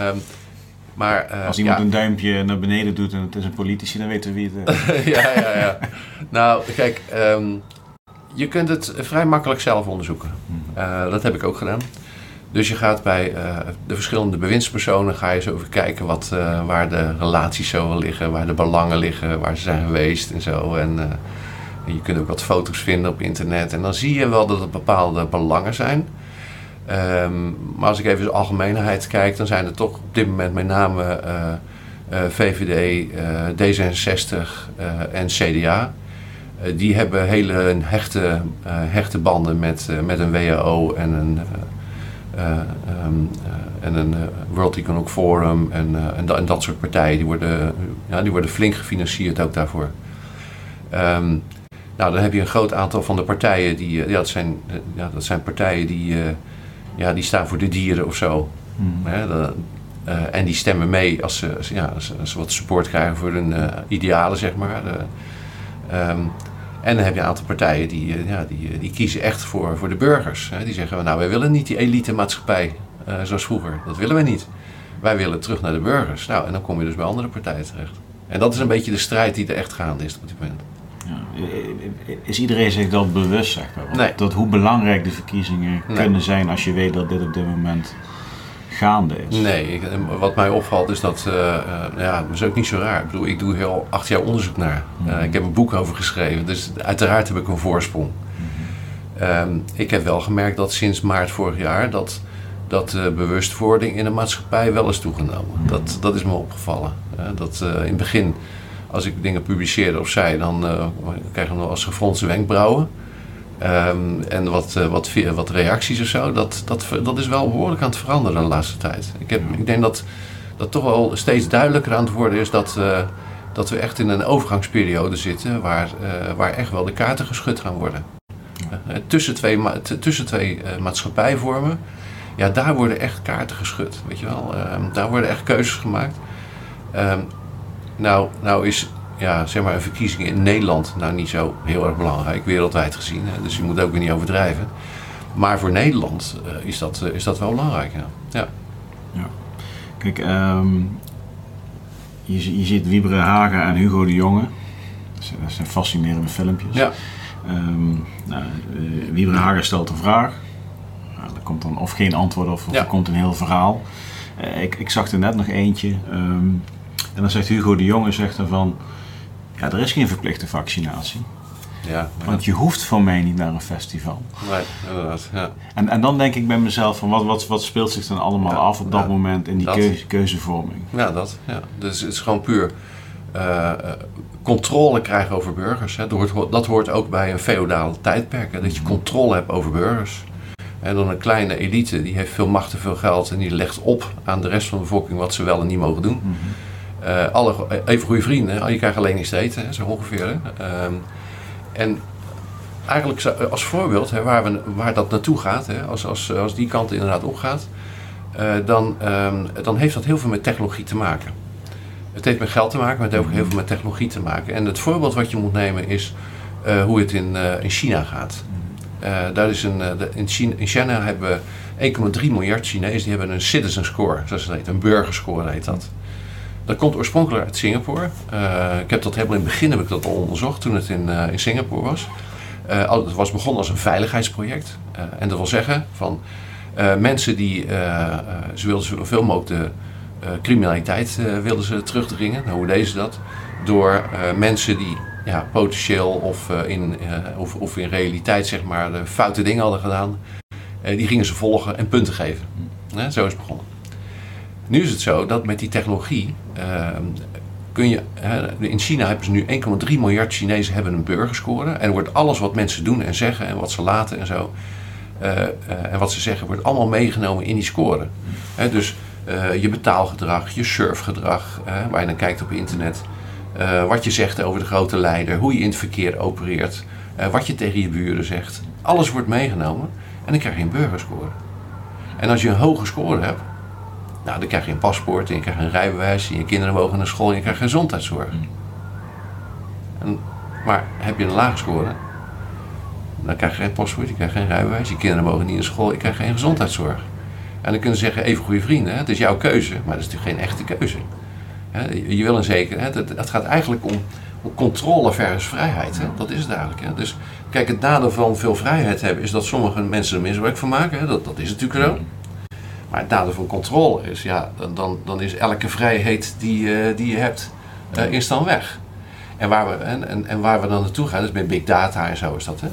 Um, maar, uh, Als iemand ja. een duimpje naar beneden doet en het is een politici, dan weten we wie het is. [laughs] ja, ja, ja. nou, kijk, um, je kunt het vrij makkelijk zelf onderzoeken. Uh, dat heb ik ook gedaan. Dus je gaat bij uh, de verschillende bewindspersonen ga je zo even kijken wat, waar de relaties zo liggen, waar de belangen liggen, waar ze zijn geweest en zo. En uh, je kunt ook wat foto's vinden op internet. En dan zie je wel dat er bepaalde belangen zijn. Um, maar als ik even de algemeenheid kijk, dan zijn er toch op dit moment met name uh, uh, VVD, uh, D66 en CDA. die hebben hele hechte, hechte banden met, met een WHO en een, um, en een World Economic Forum en, en, en, dat soort partijen. Die worden, ja, die worden flink gefinancierd ook daarvoor. Um, nou, dan heb je een groot aantal van de partijen die, ja, dat zijn, ja, dat zijn partijen die ja, die staan voor de dieren of zo. Hmm. Hè, dat, uh, en die stemmen mee als ze, ja, als, als ze wat support krijgen voor hun uh, idealen, zeg maar. Uh, um, en dan heb je een aantal partijen die, ja, die, die kiezen echt voor, voor de burgers. Hè. Die zeggen, nou, wij willen niet die elite maatschappij zoals vroeger. Dat willen we niet. Wij willen terug naar de burgers. Nou, en dan kom je dus bij andere partijen terecht. En dat is een beetje de strijd die er echt gaande is op dit moment. Is iedereen zich dat bewust, zeg maar? Nee. Dat hoe belangrijk de verkiezingen Nee. kunnen zijn als je weet dat dit op dit moment gaande is? Nee, wat mij opvalt is dat, eh, eh, ja, dat is ook niet zo raar. Ik bedoel, ik doe hier al acht jaar onderzoek naar. Eh, ik heb een boek over geschreven, dus uiteraard heb ik een voorsprong. Ehm, ik heb wel gemerkt dat sinds maart vorig jaar dat, dat de bewustwording in de maatschappij wel is toegenomen. Dat, dat is me opgevallen. Dat in het begin, als ik dingen publiceerde of zei, dan eh krijg je nog als gefronste wenkbrauwen. Ehm, en wat, eh, wat, wat reacties of zo, dat, dat, dat is wel behoorlijk aan het veranderen de laatste tijd. Ik, heb, ik denk dat dat toch wel steeds duidelijker aan het worden is dat, eh, dat we echt in een overgangsperiode zitten waar, waar echt wel de kaarten geschud gaan worden. Tussen twee, tussen twee maatschappijvormen, ja, daar worden echt kaarten geschud. Weet je wel? Ehm, daar worden echt keuzes gemaakt. Ehm, nou, nou is ja, zeg maar een verkiezing in Nederland nou niet zo heel erg belangrijk, wereldwijd gezien. Hè? Dus je moet ook weer niet overdrijven. Maar voor Nederland eh, is, dat, eh, is dat wel belangrijk. Ja. ja. Kijk, ehm, je, je ziet Wiebere Hagen en Hugo de Jonge. Dat zijn, fascinerende filmpjes. Ja. Ehm, nou, eh, Hagen stelt een vraag. Nou, er komt dan of geen antwoord of, of Ja. er komt een heel verhaal. Ik, ik zag er net nog eentje. ehm, en dan zegt Hugo de Jonge zegt dan van... Ja, er is geen verplichte vaccinatie. Ja, Want je hoeft voor mij niet naar een festival. nee, inderdaad. Ja. En, en dan denk ik bij mezelf van wat, wat, wat speelt zich dan allemaal af op dat moment in die dat. keuze, keuzevorming. Ja, dat. Ja. Dus het is gewoon puur eh, controle krijgen over burgers. Hè. Dat, hoort, dat hoort ook bij een feodale tijdperk. Hè. Dat je controle hebt over burgers. En dan een kleine elite, die heeft veel macht en veel geld en die legt op aan de rest van de bevolking wat ze wel en niet mogen doen. Eh, alle go- even goede vrienden, je krijgt alleen iets te eten, zo ongeveer. Ehm, en eigenlijk zo- als voorbeeld hè, waar, we, waar dat naartoe gaat, hè, als, als, als die kant inderdaad opgaat, eh, dan, ehm, dan heeft dat heel veel met technologie te maken. Het heeft met geld te maken, maar het heeft ook heel veel met technologie te maken. En het voorbeeld wat je moet nemen is eh, hoe het in, eh, in China gaat. Eh, daar is een, eh, in, China, in China hebben we 1,3 miljard Chinezen die hebben een citizen score, zoals het heet, een burgerscore heet dat. Dat komt oorspronkelijk uit Singapore. Eh, ik heb dat helemaal in het begin heb ik dat al onderzocht toen het in, eh, in Singapore was. Al- het was begonnen als een veiligheidsproject. En dat wil zeggen van mensen die ze wilden zoveel mogelijk de criminaliteit wilden ze terugdringen. Nou, hoe deden ze dat? Door mensen die ja, potentieel of, in, of, of in realiteit zeg maar de foute dingen hadden gedaan, die gingen ze volgen en punten geven. Hè, zo is het begonnen. Nu is het zo dat met die technologie kun je. in China hebben ze nu 1,3 miljard Chinezen hebben een burgerscore. En wordt alles wat mensen doen en zeggen en wat ze laten en zo. eh, eh, en wat ze zeggen wordt allemaal meegenomen in die score. Dus eh, je betaalgedrag, je surfgedrag, waar je dan kijkt op internet. wat je zegt over de grote leider, hoe je in het verkeer opereert, wat je tegen je buren zegt. Alles wordt meegenomen en dan krijg je een burgerscore. En als je een hoge score hebt, nou, dan krijg je een paspoort en je krijgt een rijbewijs en je kinderen mogen naar school en je krijgt gezondheidszorg. En, maar heb je een lage score, dan krijg je geen paspoort, je krijgt geen rijbewijs, je kinderen mogen niet naar school, je krijgt geen gezondheidszorg. En dan kunnen ze zeggen, even goede vrienden, het is jouw keuze, maar dat is natuurlijk geen echte keuze. Je wil een zeker, hè, het, gaat eigenlijk om, om controle versus vrijheid. Dat is het eigenlijk. Dus kijk, het nadeel van veel vrijheid hebben is dat sommige mensen er misbruik van maken. Dat, dat is natuurlijk zo. Maar het nadeel van controle is, ja, dan, dan, dan is elke vrijheid die, eh, die je hebt, eh, is dan weg. En waar, we, en, en, en waar we dan naartoe gaan, dus met big data en zo is dat. Hè?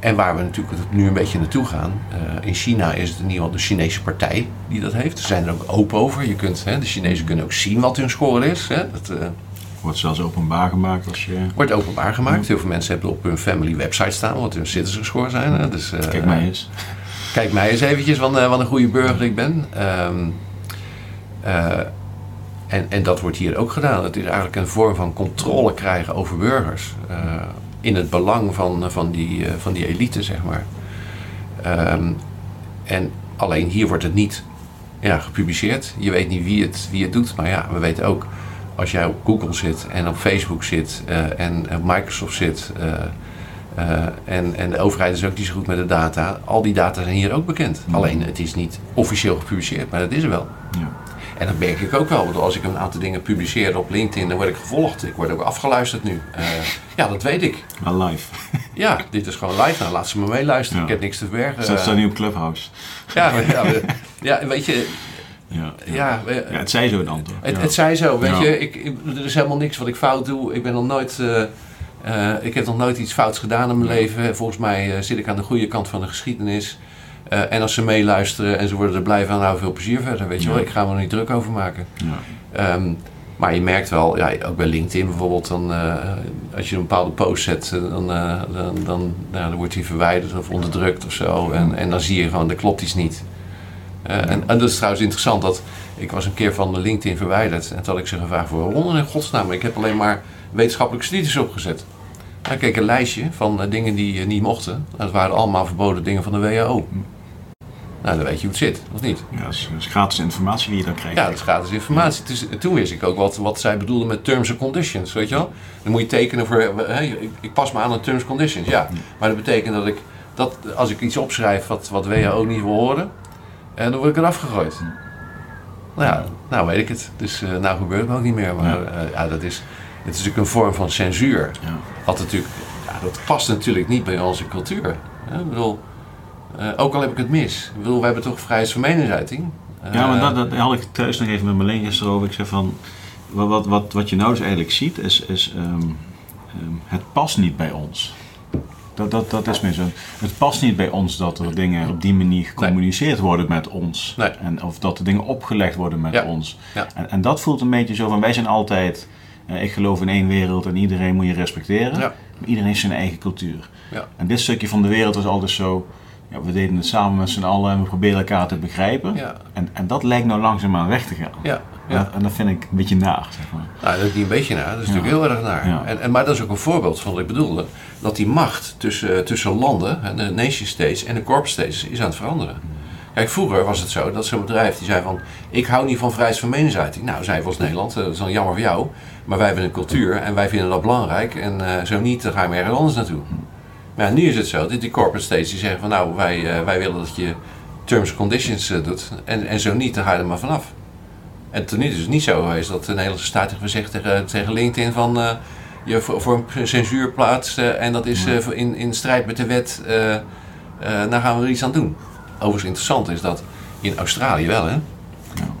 En waar we natuurlijk nu een beetje naartoe gaan. eh, in China is het in ieder geval de Chinese partij die dat heeft. Ze zijn er ook open over. Je kunt, hè, de Chinezen kunnen ook zien wat hun score is. Hè? Dat Wordt zelfs openbaar gemaakt als je... wordt openbaar gemaakt. Heel veel mensen hebben op hun family website staan wat hun citizen score zijn. Hè? Dus, Kijk mij eens. Kijk mij eens eventjes eh, wat een goede burger ik ben. Ehm, eh, en, en dat wordt hier ook gedaan. Het is eigenlijk een vorm van controle krijgen over burgers. eh, in het belang van, van, die, van die elite, zeg maar. Ehm, en alleen hier wordt het niet ja, gepubliceerd. Je weet niet wie het, wie het doet. Maar ja, we weten ook, als jij op Google zit en op Facebook zit en op Microsoft zit... eh, en, en de overheid is ook niet zo goed met de data. Al die data zijn hier ook bekend. Alleen het is niet officieel gepubliceerd, maar dat is er wel. Ja. En dat merk ik ook wel. Want als ik een aantal dingen publiceer op LinkedIn, dan word ik gevolgd. Ik word ook afgeluisterd nu. Uh, [laughs] ja, dat weet ik. Maar live. Ja, dit is gewoon live. Nou, laat ze me meeluisteren. Ja. Ik heb niks te verbergen. Dat staat nu op Clubhouse. Ja, maar, ja, [laughs] ja, weet je, Ja, ja. ja, het zei zo dan toch? het, het zij zo, weet je. Ik, ik- er is helemaal niks wat ik fout doe. Ik ben nog nooit... eh, eh, ik heb nog nooit iets fouts gedaan in mijn leven. Volgens mij eh, zit ik aan de goede kant van de geschiedenis. Eh, en als ze meeluisteren en ze worden er blij van, nou veel plezier verder, weet je Ja. wel. Ik ga me er niet druk over maken. Ja. Ehm, maar je merkt wel, ja, ook bij LinkedIn bijvoorbeeld, dan, als je een bepaalde post zet, dan, dan, dan, nou, dan wordt die verwijderd of onderdrukt of zo. En, en dan zie je gewoon, er klopt iets niet. En, en dat is trouwens interessant, dat ik was een keer van de LinkedIn verwijderd. En toen had ik ze gevraagd voor waarom in godsnaam. Ik heb alleen maar wetenschappelijke studies opgezet. Ik keek een lijstje van eh, dingen die eh, niet mochten. Dat waren allemaal verboden dingen van de WHO. Nou, dan weet je hoe het zit, of niet? Ja, dat is, dat is gratis informatie die je dan krijgt. Ja, dat is gratis informatie. Toen wist ik ook wat, wat zij bedoelden met terms and conditions, weet je wel? Dan moet je tekenen voor, hey, ik, ik pas me aan aan terms and conditions, ja. Maar dat betekent dat ik, dat als ik iets opschrijf wat, wat WHO niet wil horen, eh, dan word ik eraf gegooid. Nou ja, nou weet ik het. Dus eh, nou gebeurt het ook niet meer. Maar eh, ja, dat is, het is natuurlijk een vorm van censuur. Ja. Wat natuurlijk, ja, dat past natuurlijk niet bij onze cultuur. hè. Ik bedoel, eh, ook al heb ik het mis. Ik bedoel, we hebben toch vrijheid van meningsuiting. Ja, maar Eh, dat, dat had ik thuis nog even met mijn Leen gisteren over. Ik zei van, wat, wat, wat, wat je nou dus eigenlijk ziet, is, is ehm, ehm, het past niet bij ons. Dat, dat, dat is meer zo. Het past niet bij ons dat er dingen op die manier gecommuniceerd worden met ons. Nee. En, of dat er dingen opgelegd worden met Ja. ons. Ja. En, en dat voelt een beetje zo van, wij zijn altijd, eh, ik geloof in één wereld en iedereen moet je respecteren. Ja. Maar iedereen heeft zijn eigen cultuur. Ja. En dit stukje van de wereld was altijd zo, ja, we deden het samen met z'n allen en we proberen elkaar te begrijpen. En, en dat lijkt nou langzaamaan weg te gaan. ja, En, ja. dat, en dat vind ik een beetje naar, zeg maar. Nou, dat is niet een beetje naar, dat is natuurlijk heel erg naar. En, en, maar dat is ook een voorbeeld van wat ik bedoelde. Dat die macht tussen, tussen landen, de nation states en de corp states, is aan het veranderen. Kijk, vroeger was het zo dat zo'n bedrijf die zei van... ik hou niet van vrijheid van meningsuiting. Nou, zij was Nederland, eh, dat is dan jammer voor jou. Maar wij hebben een cultuur en wij vinden dat belangrijk. En eh, zo niet, dan ga je maar ergens anders naartoe. Maar ja, nu is het zo dat die corporate states die zeggen van... nou, wij, eh, wij willen dat je terms and conditions eh, doet. En, en zo niet, dan ga je er maar vanaf. En tot nu toe is het niet zo geweest dat de Nederlandse staat gezegd tegen, tegen LinkedIn van je voor, voor een censuur plaatst en dat is in, in strijd met de wet, daar gaan we er iets aan doen. Overigens interessant is dat in Australië wel hè.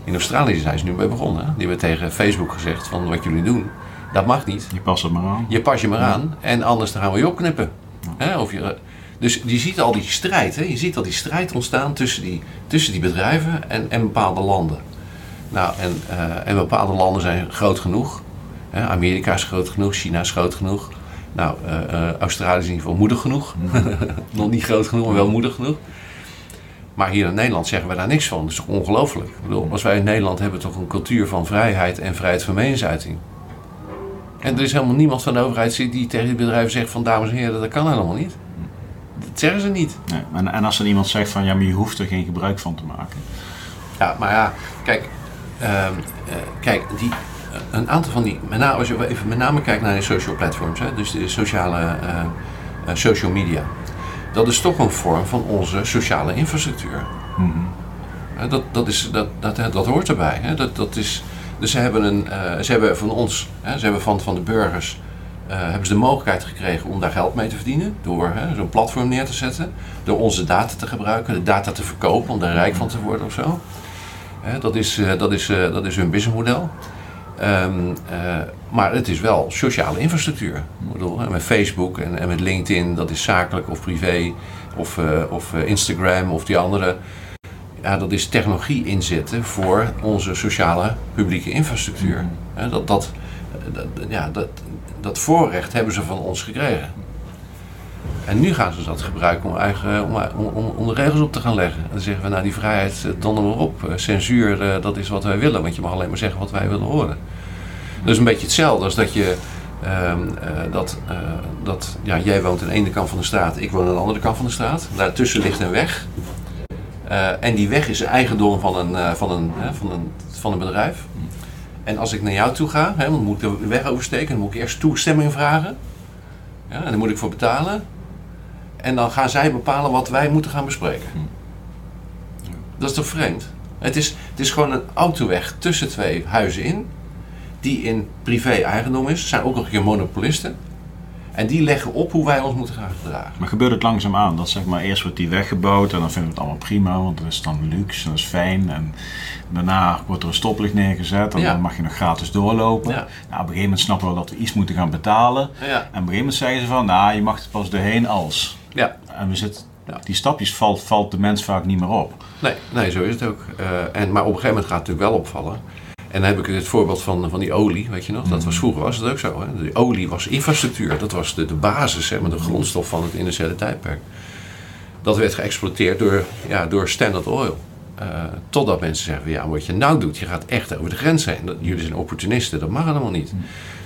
In Australië zijn ze nu mee begonnen. hè. Die hebben tegen Facebook gezegd van wat jullie doen, dat mag niet. Je past het maar aan. Je pas je maar aan en anders dan gaan we je opknippen. Hè, of je, dus je ziet al die strijd, hè? je ziet al die strijd ontstaan tussen die, tussen die bedrijven en, en bepaalde landen. Nou, en, eh, en bepaalde landen zijn groot genoeg. Hè? Amerika is groot genoeg, China is groot genoeg. Nou, eh, eh, Australië is in ieder geval moedig genoeg. [laughs] Nog niet groot genoeg, maar wel moedig genoeg. Maar hier in Nederland zeggen we daar niks van. Dat is toch ongelooflijk? Ik bedoel, als wij in Nederland hebben toch een cultuur van vrijheid en vrijheid van meningsuiting. En er is helemaal niemand van de overheid zit die tegen die bedrijven zegt van dames en heren, dat kan helemaal niet. Dat zeggen ze niet. Nee. En, en als er iemand zegt van ja, maar je hoeft er geen gebruik van te maken. Ja, maar ja, kijk, ehm, eh, kijk die, een aantal van die, met name, als je even met name kijkt naar de social platforms, hè, dus de sociale eh, eh, social media, dat is toch een vorm van onze sociale infrastructuur. Hè, dat, dat, is, dat, dat, dat hoort erbij. Hè. Dat, dat is, dus ze hebben, een, eh, ze hebben van ons, hè, ze hebben van, van de burgers, eh, hebben ze de mogelijkheid gekregen om daar geld mee te verdienen. Door zo'n platform neer te zetten. Door onze data te gebruiken, de data te verkopen om daar rijk van te worden of zo. Hè, dat, is, eh, dat, is, eh, dat is hun businessmodel. Ehm, eh, maar het is wel sociale infrastructuur. Ik bedoel, hè, met Facebook en, en met LinkedIn, dat is zakelijk of privé. Of, eh, of eh, Instagram of die andere ja, dat is technologie inzetten voor onze sociale publieke infrastructuur. Dat, dat, dat, ja, dat, dat voorrecht hebben ze van ons gekregen. En nu gaan ze dat gebruiken om, eigen, om, om, om de regels op te gaan leggen. En dan zeggen we, nou die vrijheid, eh, donder maar op. Eh, Censuur, eh, dat is wat wij willen, want je mag alleen maar zeggen wat wij willen horen. Dus een beetje hetzelfde als dat je, eh, dat, eh, dat ja, jij woont aan de ene kant van de straat, ik woon aan de andere kant van de straat. Daartussen ligt een weg. Eh, en die weg is eigendom van een, van, een, van, een, van een bedrijf. En als ik naar jou toe ga, hè, moet ik de weg oversteken, dan moet ik eerst toestemming vragen. Ja, en daar moet ik voor betalen. En dan gaan zij bepalen wat wij moeten gaan bespreken. Dat is toch vreemd? Het is, het is gewoon een autoweg tussen twee huizen in, die in privé-eigendom is. Zijn ook nog een keer monopolisten. En die leggen op hoe wij ons moeten gaan gedragen. Maar gebeurt het langzaam aan? Dat zeg maar eerst wordt die weggebouwd en dan vinden we het allemaal prima, want dat is dan luxe, dat is fijn. En daarna wordt er een stoplicht neergezet en Ja. dan mag je nog gratis doorlopen. Ja. Nou, op een gegeven moment snappen we dat we iets moeten gaan betalen. Ja, En op een gegeven moment zeggen ze van, nou, je mag er pas doorheen als. En we zitten, Ja. die stapjes valt, valt de mens vaak niet meer op. Nee, nee, zo is het ook. Eh, en, maar op een gegeven moment gaat het natuurlijk wel opvallen. En dan heb ik het voorbeeld van, van die olie, weet je nog? Dat was vroeger was het ook zo. Hè? De olie was infrastructuur, dat was de, de basis, zeg maar, de grondstof van het industriële tijdperk. Dat werd geëxploiteerd door, ja, door Standard Oil. Eh, totdat mensen zeggen, ja, wat je nou doet, je gaat echt over de grens heen. Dat, jullie zijn opportunisten, dat mag helemaal niet.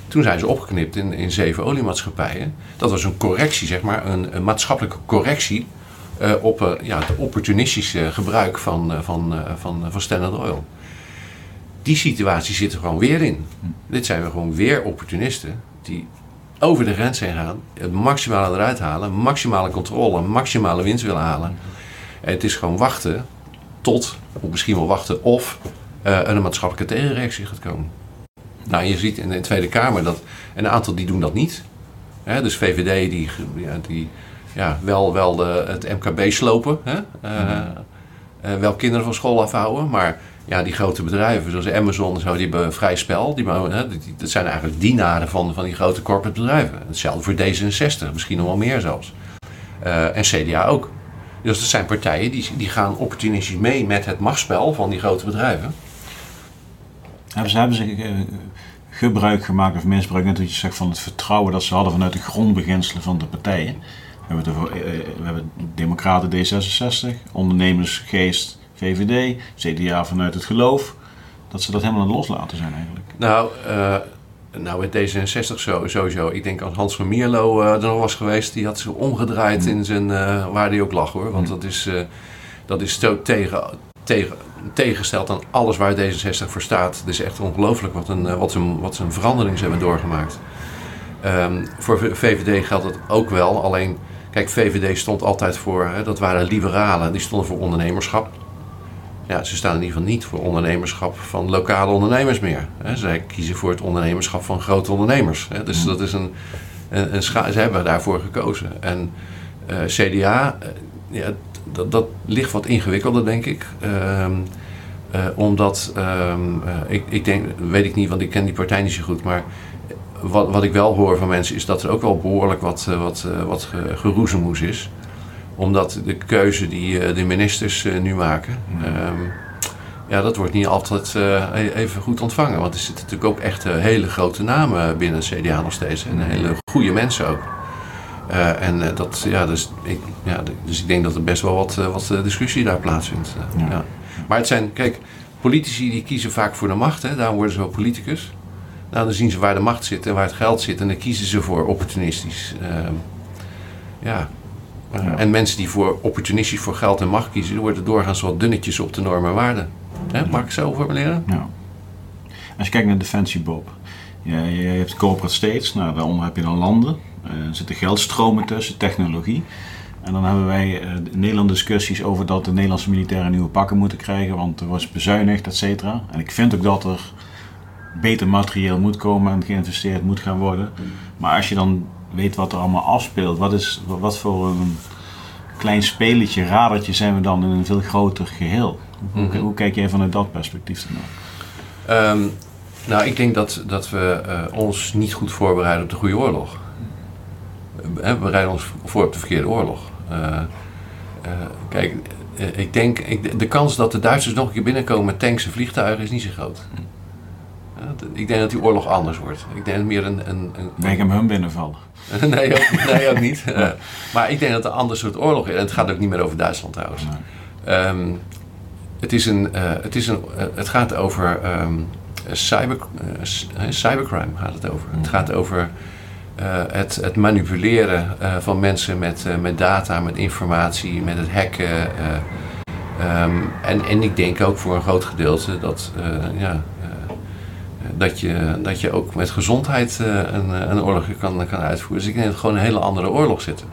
Toen zijn ze opgeknipt in, in zeven oliemaatschappijen. Dat was een correctie, zeg maar, een, maatschappelijke correctie eh, op eh, ja, het opportunistische gebruik van, eh, van, van, van Standard Oil. Die situatie zit er gewoon weer in. Dit zijn we gewoon weer opportunisten die over de grens heen gaan, het maximale eruit halen, maximale controle, maximale winst willen halen. En het is gewoon wachten tot, of misschien wel wachten of een maatschappelijke tegenreactie gaat komen. Nou, je ziet in de Tweede Kamer dat een aantal die doen dat niet. Hè, dus VVD die, ja, die ja, wel, wel de, het MKB slopen, hè? eh, eh, wel kinderen van school afhouden, maar ja, die grote bedrijven zoals Amazon en zo, die hebben vrij spel. Die, hè, die, dat zijn eigenlijk dienaren van, van die grote corporate bedrijven. Hetzelfde voor D66, misschien nog wel meer zelfs. Eh, en CDA ook. Dus dat zijn partijen die, die gaan opportunistisch mee met het machtsspel van die grote bedrijven. Hebben ze, hebben ze gebruik gemaakt of misbruik, net wat je zegt, van het vertrouwen dat ze hadden vanuit de grondbeginselen van de partijen. We hebben, het over, eh, we hebben Democraten D66, ondernemersgeest VVD, CDA vanuit het geloof. Dat ze dat helemaal aan het loslaten zijn eigenlijk. Nou, eh, nou met D66 zo, sowieso. Ik denk als Hans van Mierlo eh, er nog was geweest, die had zich omgedraaid in zijn, eh, waar hij ook lag hoor. Want dat is, eh, dat is zo tegen, tegen, tegengesteld aan alles waar D66 voor staat. Het is echt ongelooflijk wat een, eh, wat, een, wat een verandering ze hebben doorgemaakt. Ehm, voor VVD geldt het ook wel. Alleen, kijk, VVD stond altijd voor, hè, dat waren liberalen, die stonden voor ondernemerschap. Ja, ze staan in ieder geval niet voor ondernemerschap van lokale ondernemers meer. Hè. Zij kiezen voor het ondernemerschap van grote ondernemers. Hè. Dus dat is een, een, een scha- ze hebben daarvoor gekozen. En eh, CDA, eh, ja, dat, dat ligt wat ingewikkelder, denk ik. Ehm, eh, omdat, ehm, eh, ik, ik denk, weet ik niet, want ik ken die partij niet zo goed, maar wat, wat ik wel hoor van mensen is dat er ook wel behoorlijk wat, eh, wat, wat ge- geroezemoes is. Omdat de keuze die de ministers nu maken, ehm, ja, dat wordt niet altijd e- even goed ontvangen. Want er zitten natuurlijk ook echt hele grote namen binnen het CDA nog steeds. En hele goede mensen ook. Eh, en eh, dat, ja, dus, ik, ja, dus ik denk dat er best wel wat, eh, wat discussie daar plaatsvindt. Ja. ja. Maar het zijn, kijk, politici die kiezen vaak voor de macht. Hè, daarom worden ze wel politicus. Nou, dan zien ze waar de macht zit en waar het geld zit. En dan kiezen ze voor opportunistisch. Ehm, ja. Ja. En mensen die voor opportunistisch voor geld en macht kiezen, die worden doorgaans wat dunnetjes op de normen en waarden. Hè, mag ik zo formuleren? Ja. Als je kijkt naar Defensie, Bob. Je, je hebt corporate states, nou, daaronder heb je dan landen. Eh, er zitten geldstromen tussen, technologie. En dan hebben wij eh, in Nederland discussies over dat de Nederlandse militairen nieuwe pakken moeten krijgen, want er was bezuinigd, et cetera. En ik vind ook dat er beter materieel moet komen en geïnvesteerd moet gaan worden. Maar als je dan weet wat er allemaal afspeelt, wat, is, wat voor een klein spelletje, radertje zijn we dan in een veel groter geheel? Hoe, Mhm. hoe kijk jij vanuit dat perspectief ernaar? Ehm, nou, ik denk dat, dat we eh, ons niet goed voorbereiden op de goede oorlog. We bereiden ons voor op de verkeerde oorlog. Eh, eh, kijk, eh, ik denk, ik, de kans dat de Duitsers nog een keer binnenkomen met tanks en vliegtuigen is niet zo groot. D- ik denk dat die oorlog anders wordt. Ik denk dat meer een... een, een Denk hem hun binnenvallen. [laughs] nee, ook, nee, ook niet. [laughs] Maar ik denk dat het een ander soort oorlog is. En het gaat ook niet meer over Duitsland trouwens. Ehm, het, is een, eh, het, is een, het gaat over ehm, cyber, cybercrime. Gaat het, over. het gaat over eh, het, het manipuleren eh, van mensen met, eh, met data, met informatie, met het hacken. eh, ehm, en, en ik denk ook voor een groot gedeelte dat, ja, dat, je, dat je ook met gezondheid een, een oorlog kan, kan uitvoeren. Dus ik denk dat we gewoon een hele andere oorlog zitten.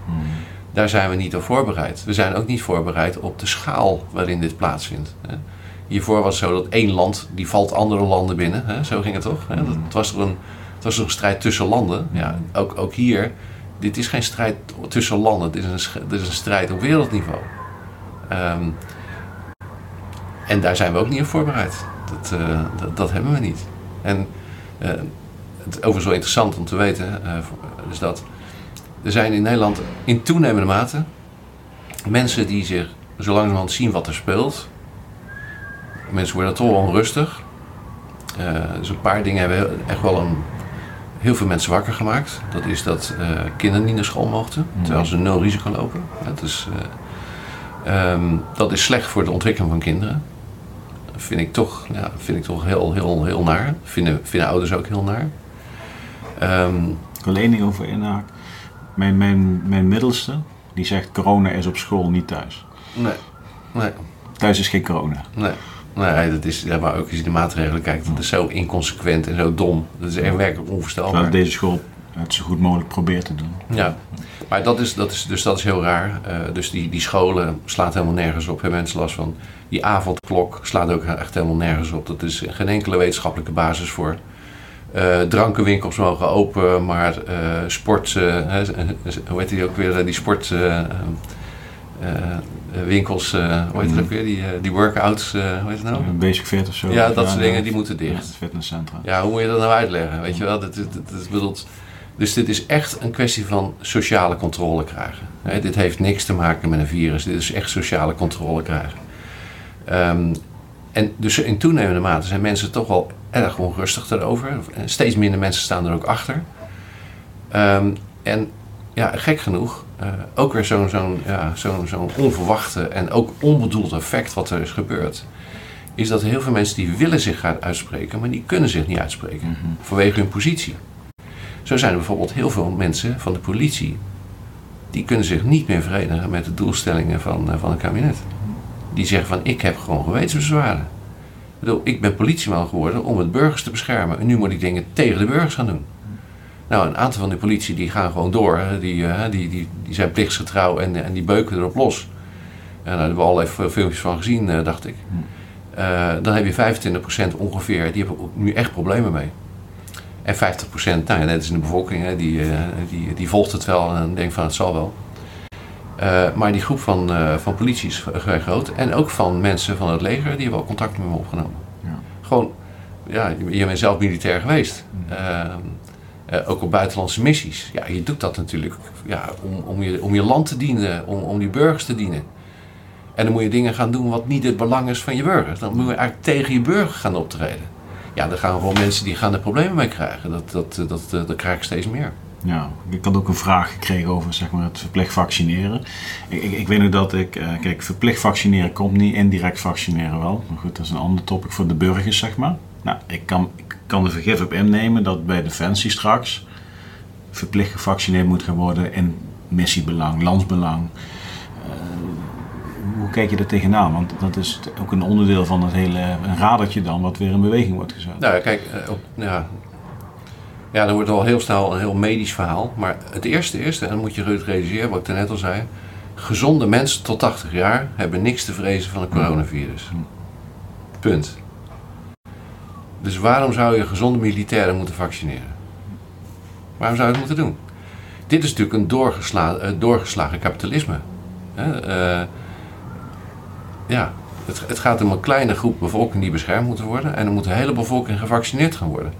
Daar zijn we niet op voorbereid. We zijn ook niet voorbereid op de schaal waarin dit plaatsvindt. hè. Hiervoor was het zo dat één land, die valt andere landen binnen. Hè? Zo ging het toch? Hè? Dat, het, was er een, het was een strijd tussen landen. Ja, ook, ook hier, dit is geen strijd tussen landen. Dit is een, dit is een strijd op wereldniveau. Ehm, en daar zijn we ook niet op voorbereid. Dat, eh, dat, dat hebben we niet. En eh, het is overigens wel interessant om te weten, eh, voor- is dat er zijn in Nederland in toenemende mate mensen die zich zo langzamerhand zien wat er speelt. Mensen worden toch onrustig. Eh, dus een paar dingen hebben echt wel een, heel veel mensen wakker gemaakt. Dat is dat eh, kinderen niet naar school mochten, terwijl ze nul risico lopen. Dat is, eh, ehm, dat is slecht voor de ontwikkeling van kinderen. Dat vind ik toch, ja, vind ik toch heel, heel, heel naar. Vinden, vinden ouders ook heel naar. Ehm, Ik wil één ding over inhaken. Mijn, mijn, mijn middelste, die zegt corona is op school, niet thuis. nee, nee. Thuis is geen corona. Nee. Nee, dat is, ja, maar ook als je de maatregelen kijkt, dat is zo inconsequent en zo dom. Dat is echt werkelijk onvoorstelbaar. Terwijl deze school het zo goed mogelijk probeert te doen. Ja, maar dat is, dat is, dus dat is heel raar. Eh, dus die, die scholen slaat helemaal nergens op. Hebben mensen last van. Die avondklok slaat ook echt helemaal nergens op. Dat is geen enkele wetenschappelijke basis voor. Eh, drankenwinkels mogen open, maar sport, eh, hè, hoe heet die ook weer, die sportwinkels, hoe heet het ook weer, die, eh, die workouts, eh, hoe heet het nou? Basic fit of zo. Ja, dat soort dingen, die moeten dicht. Ja, fitnesscentra. Ja, hoe moet je dat nou uitleggen? Weet je wel, dat, dat, dat, dat bedoelt, dus dit is echt een kwestie van sociale controle krijgen. Dit heeft niks te maken met een virus, dit is echt sociale controle krijgen. Ehm, en dus in toenemende mate zijn mensen toch wel erg onrustig daarover. Steeds minder mensen staan er ook achter. Ehm, en ja, gek genoeg, eh, ook weer zo'n zo'n ja, zo'n zo'n onverwachte en ook onbedoeld effect wat er is gebeurd. Is dat heel veel mensen die willen zich gaan uitspreken, maar die kunnen zich niet uitspreken Mhm. vanwege hun positie. Zo zijn er bijvoorbeeld heel veel mensen van de politie die kunnen zich niet meer verenigen met de doelstellingen van, eh, van het kabinet. Die zeggen van ik heb gewoon gewetensbezwaren. Ik bedoel, ik ben politieman geworden om het burgers te beschermen en nu moet ik dingen tegen de burgers gaan doen. Nou, een aantal van de politie die gaan gewoon door. Hè. Die, eh, die, die, die zijn plichtsgetrouw en, en die beuken erop los. En daar hebben we al even filmpjes van gezien, eh, dacht ik. Eh, dan heb je 25% ongeveer, die hebben nu echt problemen mee. En 50%, nou ja, net als in de bevolking, hè, die, eh, die, die volgt het wel en denkt van het zal wel. Eh, maar die groep van, eh, van politie is vrij groot. En ook van mensen van het leger, die hebben al contact met me opgenomen. Ja. Gewoon, ja, je bent zelf militair geweest. Eh, eh, ook op buitenlandse missies. Ja, je doet dat natuurlijk ja, om, om, je, om je land te dienen, om, om die burgers te dienen. En dan moet je dingen gaan doen wat niet het belang is van je burgers. Dan moet je eigenlijk tegen je burger gaan optreden. Ja, dan gaan gewoon mensen die gaan er problemen mee krijgen. Dat, dat, dat, dat, dat krijg ik steeds meer. Ja, ik had ook een vraag gekregen over zeg maar, het verplicht vaccineren. Ik, ik, weet nog dat ik, eh, kijk, verplicht vaccineren komt niet, indirect vaccineren wel. Maar goed, dat is een ander topic voor de burgers, zeg maar. Nou, ik kan, ik kan er vergif op innemen dat bij Defensie straks verplicht gevaccineerd moet gaan worden in missiebelang, landsbelang. Eh, hoe kijk je er tegenaan? Want dat is ook een onderdeel van het hele een radertje dan, wat weer in beweging wordt gezet. Nou, kijk, eh, op, ja, ja, dan wordt al heel snel een heel medisch verhaal. Maar het eerste is, en dan moet je realiseren, wat ik net al zei. Gezonde mensen tot 80 jaar hebben niks te vrezen van het coronavirus. Punt. Dus waarom zou je gezonde militairen moeten vaccineren? Waarom zou je het moeten doen? Dit is natuurlijk een doorgesla eh, doorgeslagen kapitalisme. Eh, ja, het, het gaat om een kleine groep bevolking die beschermd moeten worden. En dan moet de hele bevolking gevaccineerd gaan worden.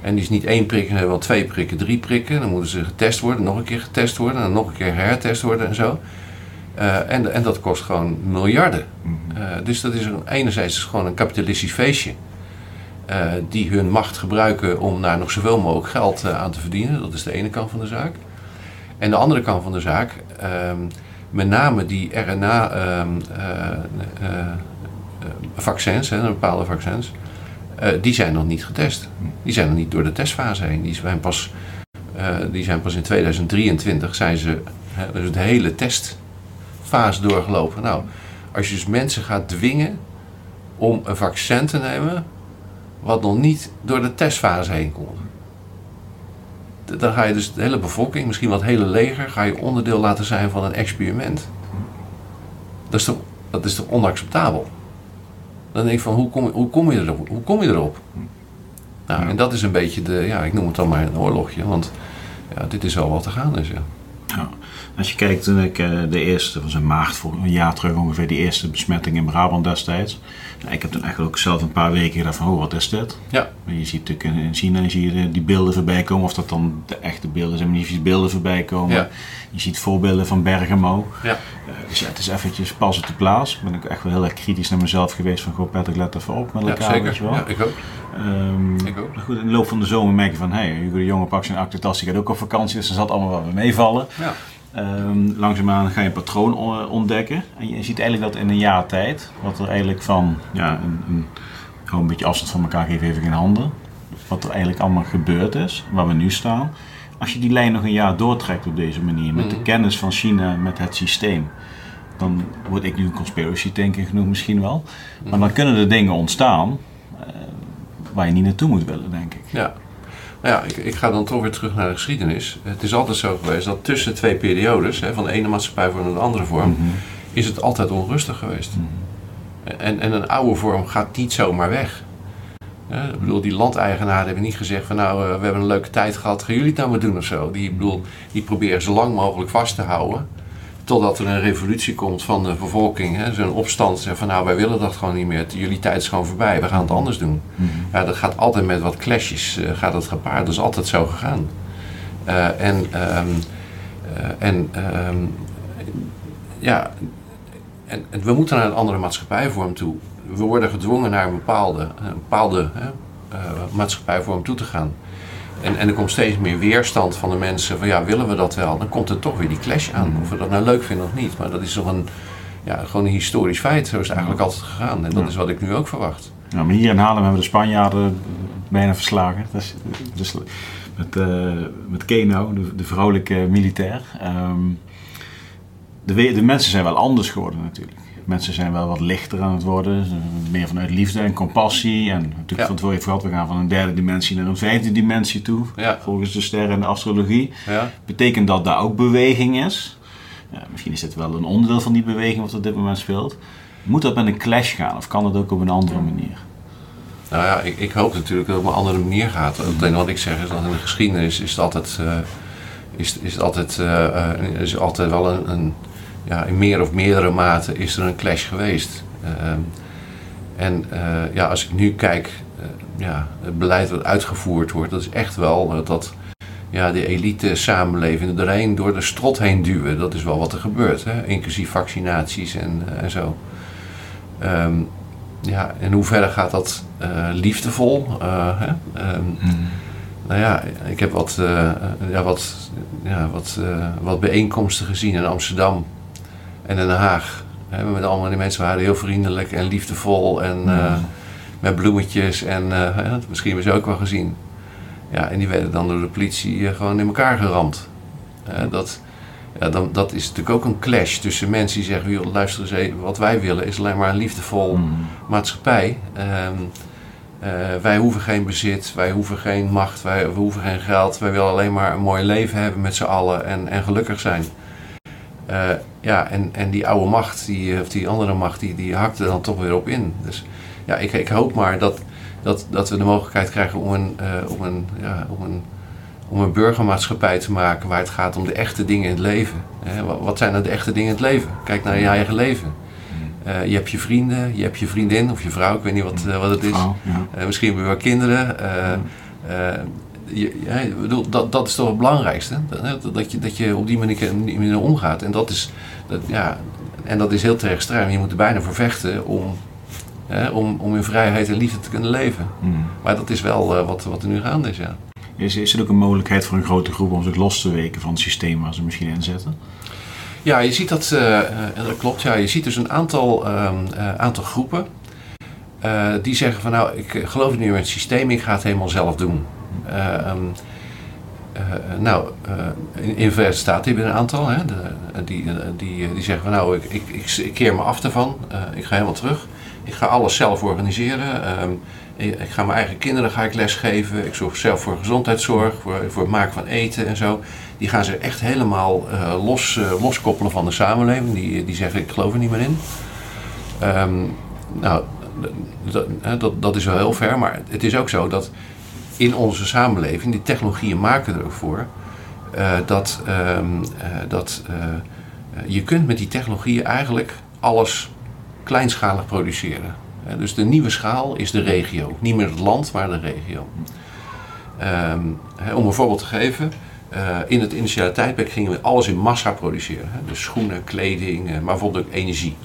En die is niet één prik, maar wel twee prikken, drie prikken. Dan moeten ze getest worden, nog een keer getest worden, en nog een keer hertest worden en zo. Eh, en, en dat kost gewoon miljarden. Eh, dus dat is een, enerzijds is gewoon een kapitalistisch feestje. Eh, die hun macht gebruiken om daar nog zoveel mogelijk geld eh, aan te verdienen. Dat is de ene kant van de zaak. En de andere kant van de zaak, ehm, met name die RNA-vaccins, hè, bepaalde vaccins, eh, die zijn nog niet getest. Die zijn nog niet door de testfase heen. Die zijn pas, eh, die zijn pas in 2023 zijn ze dus de hele testfase doorgelopen. Nou, als je dus mensen gaat dwingen om een vaccin te nemen wat nog niet door de testfase heen. D- Dan ga je dus de hele bevolking, misschien wel het hele leger, ga je onderdeel laten zijn van een experiment. Dat is toch, dat is toch onacceptabel? Dan denk ik van, hoe kom, hoe kom, je, erop? Hoe kom je erop? Nou. En dat is een beetje de, ja, ik noem het dan maar een oorlogje, want ja, dit is al wat te gaan is. Ja. Ja. Als je kijkt, toen ik eh, de eerste, was in maart voor een jaar terug ongeveer, die eerste besmetting in Brabant destijds. Nou, ik heb toen eigenlijk ook zelf een paar weken gedacht van, oh wat is dit? Ja. Je ziet natuurlijk in in China zie je die beelden voorbij komen, of dat dan de echte beelden zijn, ziet beelden voorbij komen. Ja. Je ziet voorbeelden van Bergamo. Ja. Eh, dus ja, het is eventjes pas op de plaats. Ben ik echt wel heel erg kritisch naar mezelf geweest van, goh Patrick, let even op met Ja, elkaar, weet je zeker. wel. Ja, ik ook. Ehm, Ik ook. Goed, in de loop van de zomer merk je van, hé, hey, Hugo de Jonge pakt zijn aktentas, die gaat ook op vakantie, dus dat zal allemaal wel meevallen. Ja. Ehm, langzaamaan ga je een patroon ontdekken. En je ziet eigenlijk dat in een jaar tijd, wat er eigenlijk van, ja, een, een, gewoon een beetje afstand van elkaar geven, even geen handen. Wat er eigenlijk allemaal gebeurd is, waar we nu staan. Als je die lijn nog een jaar doortrekt op deze manier, met de Mhm. kennis van China, met het systeem. Dan word ik nu een conspiracy thinker genoeg misschien wel. Maar dan kunnen er dingen ontstaan eh, waar je niet naartoe moet willen, denk ik. Ja. Nou ja, ik, ik ga dan toch weer terug naar de geschiedenis. Het is altijd zo geweest dat tussen twee periodes, hè, van de ene maatschappijvorm naar de andere vorm, Mhm. is het altijd onrustig geweest. En, en een oude vorm gaat niet zomaar weg. Ik bedoel, die landeigenaren hebben niet gezegd van nou, eh, we hebben een leuke tijd gehad, gaan jullie het nou maar doen of zo. Die, ik bedoel, die proberen zo lang mogelijk vast te houden. Totdat er een revolutie komt van de bevolking, zo'n opstand. Zeggen van nou, wij willen dat gewoon niet meer. Jullie tijd is gewoon voorbij, we gaan het anders doen. Mhm. Ja, dat gaat altijd met wat clashes eh, gaat het gepaard. Dat is altijd zo gegaan. Eh, en ehm, eh, en ehm, ja, en, en we moeten naar een andere maatschappijvorm toe. We worden gedwongen naar een bepaalde, een bepaalde hè, maatschappijvorm toe te gaan. En, en er komt steeds meer weerstand van de mensen van ja, willen we dat wel? Dan komt er toch weer die clash aan. Of we dat nou leuk vinden of niet. Maar dat is toch een, ja, gewoon een historisch feit. Zo is het eigenlijk altijd gegaan. En dat is wat ik nu ook verwacht. Nou, maar hier in Haarlem hebben we de Spanjaarden bijna verslagen. Dat is, dus met, eh met Keno, de, de vrouwelijke militair. Ehm, de, de mensen zijn wel anders geworden natuurlijk. Mensen zijn wel wat lichter aan het worden. Meer vanuit liefde en compassie. En natuurlijk Ja. van tevoren gehad, we gaan van een derde dimensie naar een vijfde dimensie toe. Ja. Volgens de sterren en de astrologie. Ja, Betekent dat daar ook beweging is? Ja, misschien is dit wel een onderdeel van die beweging wat op dit moment speelt. Moet dat met een clash gaan of kan dat ook op een andere manier? Nou ja, ik, ik hoop natuurlijk dat het op een andere manier gaat. Het enige wat ik zeg is dat in de geschiedenis is het altijd, eh, is, is het altijd, eh, eh, is altijd wel een, een, ja, in meer of meerdere mate is er een clash geweest. Ehm, en eh, ja, als ik nu kijk, eh, ja, het beleid wat uitgevoerd wordt, dat is echt wel eh, dat ja, de elite samenleving erheen door de strot heen duwen. Dat is wel wat er gebeurt, hè? inclusief vaccinaties en, en zo. Ehm, ja, in hoeverre gaat dat liefdevol? hè? Ehm, nou ja, ik heb wat, ja, wat, ja, wat, wat bijeenkomsten gezien in Amsterdam en in Den Haag. Hè, met allemaal die mensen waren heel vriendelijk en liefdevol en eh, met bloemetjes en eh, misschien hebben ze ook wel gezien. Ja, en die werden dan door de politie eh, gewoon in elkaar geramd. Dat, ja, dan, dat is natuurlijk ook een clash tussen mensen die zeggen: "Joh, luister eens even, wat wij willen is alleen maar een liefdevol maatschappij. Ehm, eh, wij hoeven geen bezit, wij hoeven geen macht, wij, we hoeven geen geld. Wij willen alleen maar een mooi leven hebben met z'n allen en, en gelukkig zijn. Ja, en, en die oude macht, die, eh, of die andere macht, die, die hakt er dan toch weer op in. Dus ja, ik, ik hoop maar dat, dat, dat we de mogelijkheid krijgen om een, eh, om, een, ja, om, een, om een burgermaatschappij te maken waar het gaat om de echte dingen in het leven. Hè, wat, wat zijn nou de echte dingen in het leven? Kijk naar je eigen leven. Eh, je hebt je vrienden, je hebt je vriendin of je vrouw, ik weet niet wat, wat het is. Vrouw, ja. Misschien hebben we wel kinderen. Je, ja, ik bedoel, dat, dat is toch het belangrijkste. Dat, dat, je, dat je op die manier, manier omgaat. En dat is, dat, ja, en dat is heel. Je moet er bijna voor vechten om, hè, om, om in vrijheid en liefde te kunnen leven. Mm. Maar dat is wel eh, wat, wat er nu gaande is. Ja. Is, is er ook een mogelijkheid voor een grote groep om zich los te weken van het systeem waar ze misschien in zitten? Ja, je ziet dat, eh, eh, dat klopt. Ja. Je ziet dus een aantal, ehm, eh, aantal groepen die zeggen van nou, ik geloof niet meer in het systeem, ik ga het helemaal zelf doen. Eh, ehm, eh, nou, eh, in, in de Verenigde Staten heb je een aantal hè, die, eh, die, die zeggen van nou, ik, ik, ik, keer me af daarvan, Eh, ik ga helemaal terug. Ik ga alles zelf organiseren. Ehm, ik, ga mijn eigen kinderen ga ik lesgeven. Ik zorg zelf voor gezondheidszorg, voor, voor het maken van eten en zo. Die gaan ze echt helemaal eh, los, eh, loskoppelen van de samenleving. Die, die zeggen ik geloof er niet meer in. Ehm, nou, dat, dat, dat is wel heel ver, maar het is ook zo dat in onze samenleving, die technologieën maken er ook voor, uh, dat, ehm, dat je kunt met die technologieën eigenlijk alles kleinschalig produceren. dus de nieuwe schaal is de regio. Niet meer het land, maar de regio. Um, om een voorbeeld te geven. In het initiale tijdperk gingen we alles in massa produceren. Dus schoenen, kleding, maar bijvoorbeeld ook energie.